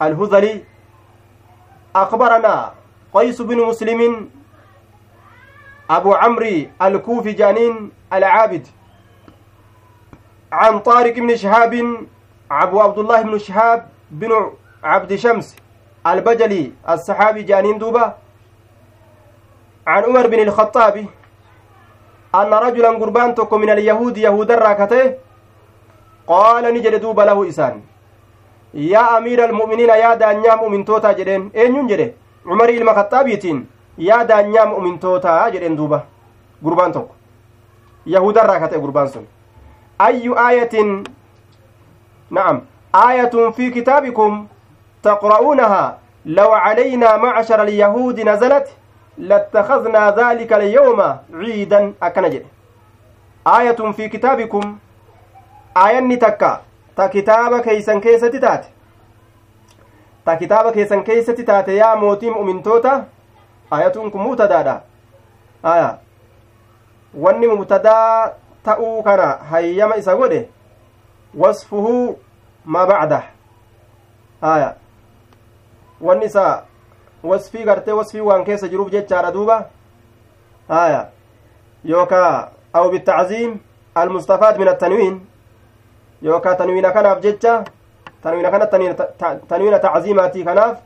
الهذلي أخبرنا قيس بن مسلم أبو عمرو الكوفي جانين العابد عن طارق بن شهاب أبو عبد الله بن شهاب بن عبد شمس البجلي الصحابي جانين دوبا عن عمر بن الخطاب أن رجلا قربان تكو من اليهود يهود الراكتة؟ قال نجد دوبا له إسان. يا أمير المؤمنين يا دانيا مؤمن توتا جدين. أين ينجده عمر المخطابيتين يا دانيا مؤمن توتا جدين دوبا قربان تكو يهود الراكتة قربان سن. أي آية؟ نعم. آية في كتابكم تقرؤونها لو علينا معشر اليهود نزلت؟ لاتخذنا ذلك اليوم عيدا أكنجد آية في كتابكم. آية تكا تا كتاب كيسن كيسة تات تا كتاب كيسن كيسة تات يا موتي مؤمنتوتا آية كم مبتدادا آية. wanni mubtadaa ta'uu kana hayyama isa godhe wasfuhu maa bacdah haya wanni isaa wasfii gartee wasfii waan keessa jiruuf jechaadha duuba haya yookaa aw bitacziim almustafaad min attanwiin yookaa tanwiina kanaaf jecha tanwiina kana tanwiina tacziimaatii kanaaf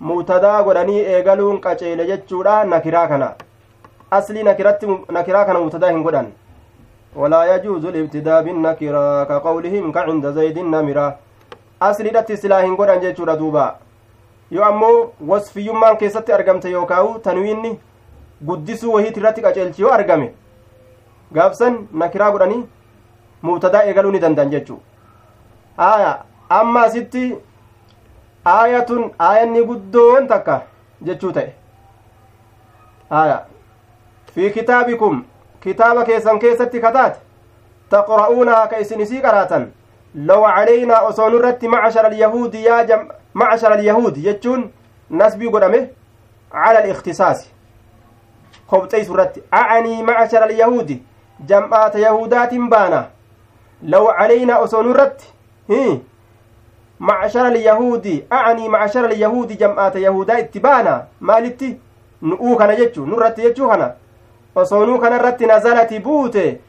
mubtadaa godhanii eegaluun qaceele jechuudha nakiraa kana aslii nakiratti nakiraa kana mubtadaa hin godhan ولا يجوز الابتداء بالنكرة كقولهم كعند زيد النمرة أصلي دتي سلاهن قران جيتشورا yoo ammoo wasfiyyummaan keessatti argamte yookaawu tanwiinni guddisuu wahiiti irratti qaceelchi yoo argame gaafsan nakiraa godhanii mubtadaa eegaluu ni danda'an jechuu aya amma asitti aayatun aayanni guddoon takka jechuu ta'e aya fi kitaabikum kitaaba keessan keessatti kataate taqra'uunahaa ka isin isii qaraatan law calaynaa osoo nurratti macshara alyahuudi yaa alyahuudi jechuun nasbii godhame cala alikhtisaasi kobxeysu irratti acanii macshara alyahuudi jam'aata yahudaatin baana law calaynaa osoo nurratti macshara alyahuudi acanii macshara alyahuudi jam'aata yahudaa itti baana maalitti nu'uu kana jechuu nurratti jechuu kana osoonuu kanarratti nazalati buute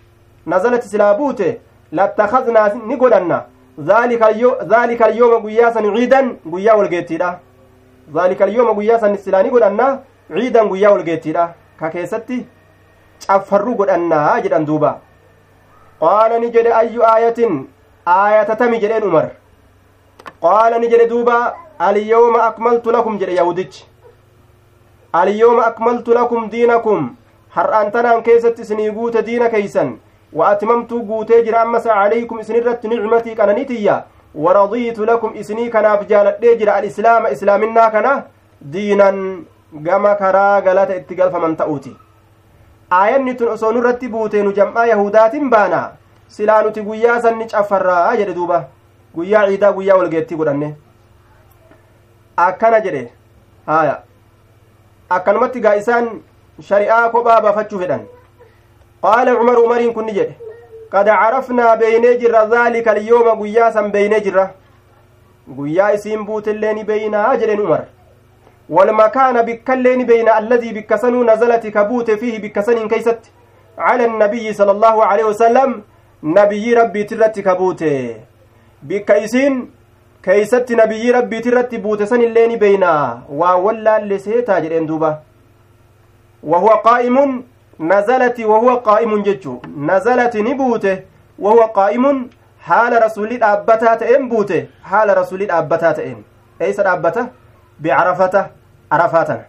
nazalati silaa buute lattakadnaa ni godhanna dhaalika alyooma guyyaa san ciidan guyyaa walgeettiidha dhaalika alyooma guyyaa san silaa ni godhanna ciidan guyyaa walgeettiidha ka keessatti caffarru godhannaa jedhan duuba. Qaala ni jedhe ayyu aayatin aayatatami jedheen umar. Qaala ni jedhe duuba alyawma akmaltu lakum jedhe yahudichi. Alyawma akmaltu lakum diinakum. Har'aan tanaan keessatti isinii guute diina keeysan guutee jira ammas calaykum isinirratti nicmatii qananitiyya waradiitu lakum isinii kanaaf jaaladhee jira alislaama islaaminaa kana diinan gama karaa galata itti galfaman ta'uuti aayanni tun osoo nurratti buute nu jam'aa yahudaatin baana silaa nuti guyyaa sanni caffarraa jedhe duuba guyyaa ciidaa guyyaa walgeettii godhanne akkana jedhe haya akkanumatti gaa isaan shari'aa kophaa baafachuu fedhan qaala cumar umariin kunni jedhe qad carafnaa beeynee jirra dhaalika alyooma guyyaa san beeynee jirra guyyaa isiin buutillee ni beeynaa jedhen umar والمكان بين الذي بكسنو نزلت كبوت فيه بكسن كيست. على النبي صلى الله عليه وسلم. نبي ربي ترت كبوت. بكيسين كيست نبي ربي ترت بوت سن اللين بينا. وولا لسيتا جرين دوبا. وهو قائم نزلت وهو قائم ججو نزلت نبوته وهو قائم حال رسول الأبتا تئن بوته. حال رسول الأبتا تئن أيس الأبتا بعرفته عرفاتا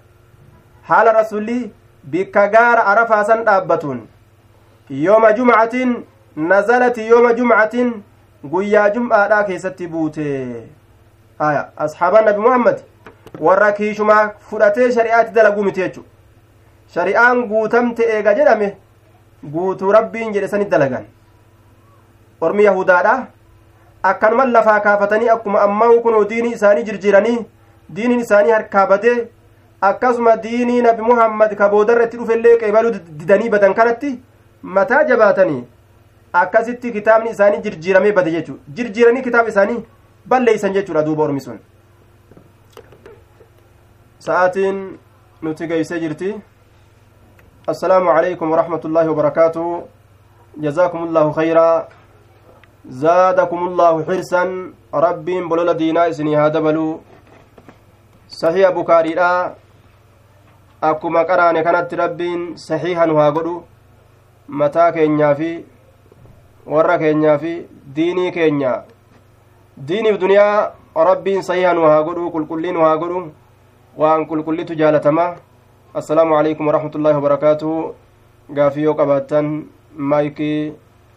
حال رسول بكغار عرفاسا أبتون. يوم جمعة نزلت يوم جمعة keessatti buute haya asxaabaan nabi muhammad warra kiishumaa fudhatee shari'aatti dalaguu miti jechu shari'aan guutamte eega jedhame guutuu rabbiin jedhe sanit dalagan. Ormi yahudaadha. Akkanuman lafaa kaafatanii akkuma ammaa kunoo diinii isaanii jirjiranii diiniin isaanii harkaa badee akkasuma diinii nabi muhammad ka boodarra itti dhufellee qeebaluu didanii badan kanatti mataa jabaatanii akkasitti kitaabni isaanii jirjiiramee bade jechuu jirjiiranii kitaaba isaanii balleeysan jechuudha duuba ormi sun. Sa'aatiin nuti geeysee jirti waraxmatu llaahi wabarakaatuhu jazaakum allaahu khayraa zaadakum allaahu xirsan rabbiin bolola diinaa isinii haa dabaluu saxiiha bukaariidha akkuma qaraane kanatti rabbiin saxiiha nu haa godhu mataa keenyaa fi warra keenyaa fi diinii keenya diiniif duniyaa rabbiin saxiiha nu haa godhu qulqullii nu haa godhu waan qulqullitu jaalatama assalaamu calaykum waraxmatullaahi wabarakaatuhu gaafii yoo qabaattan maayikii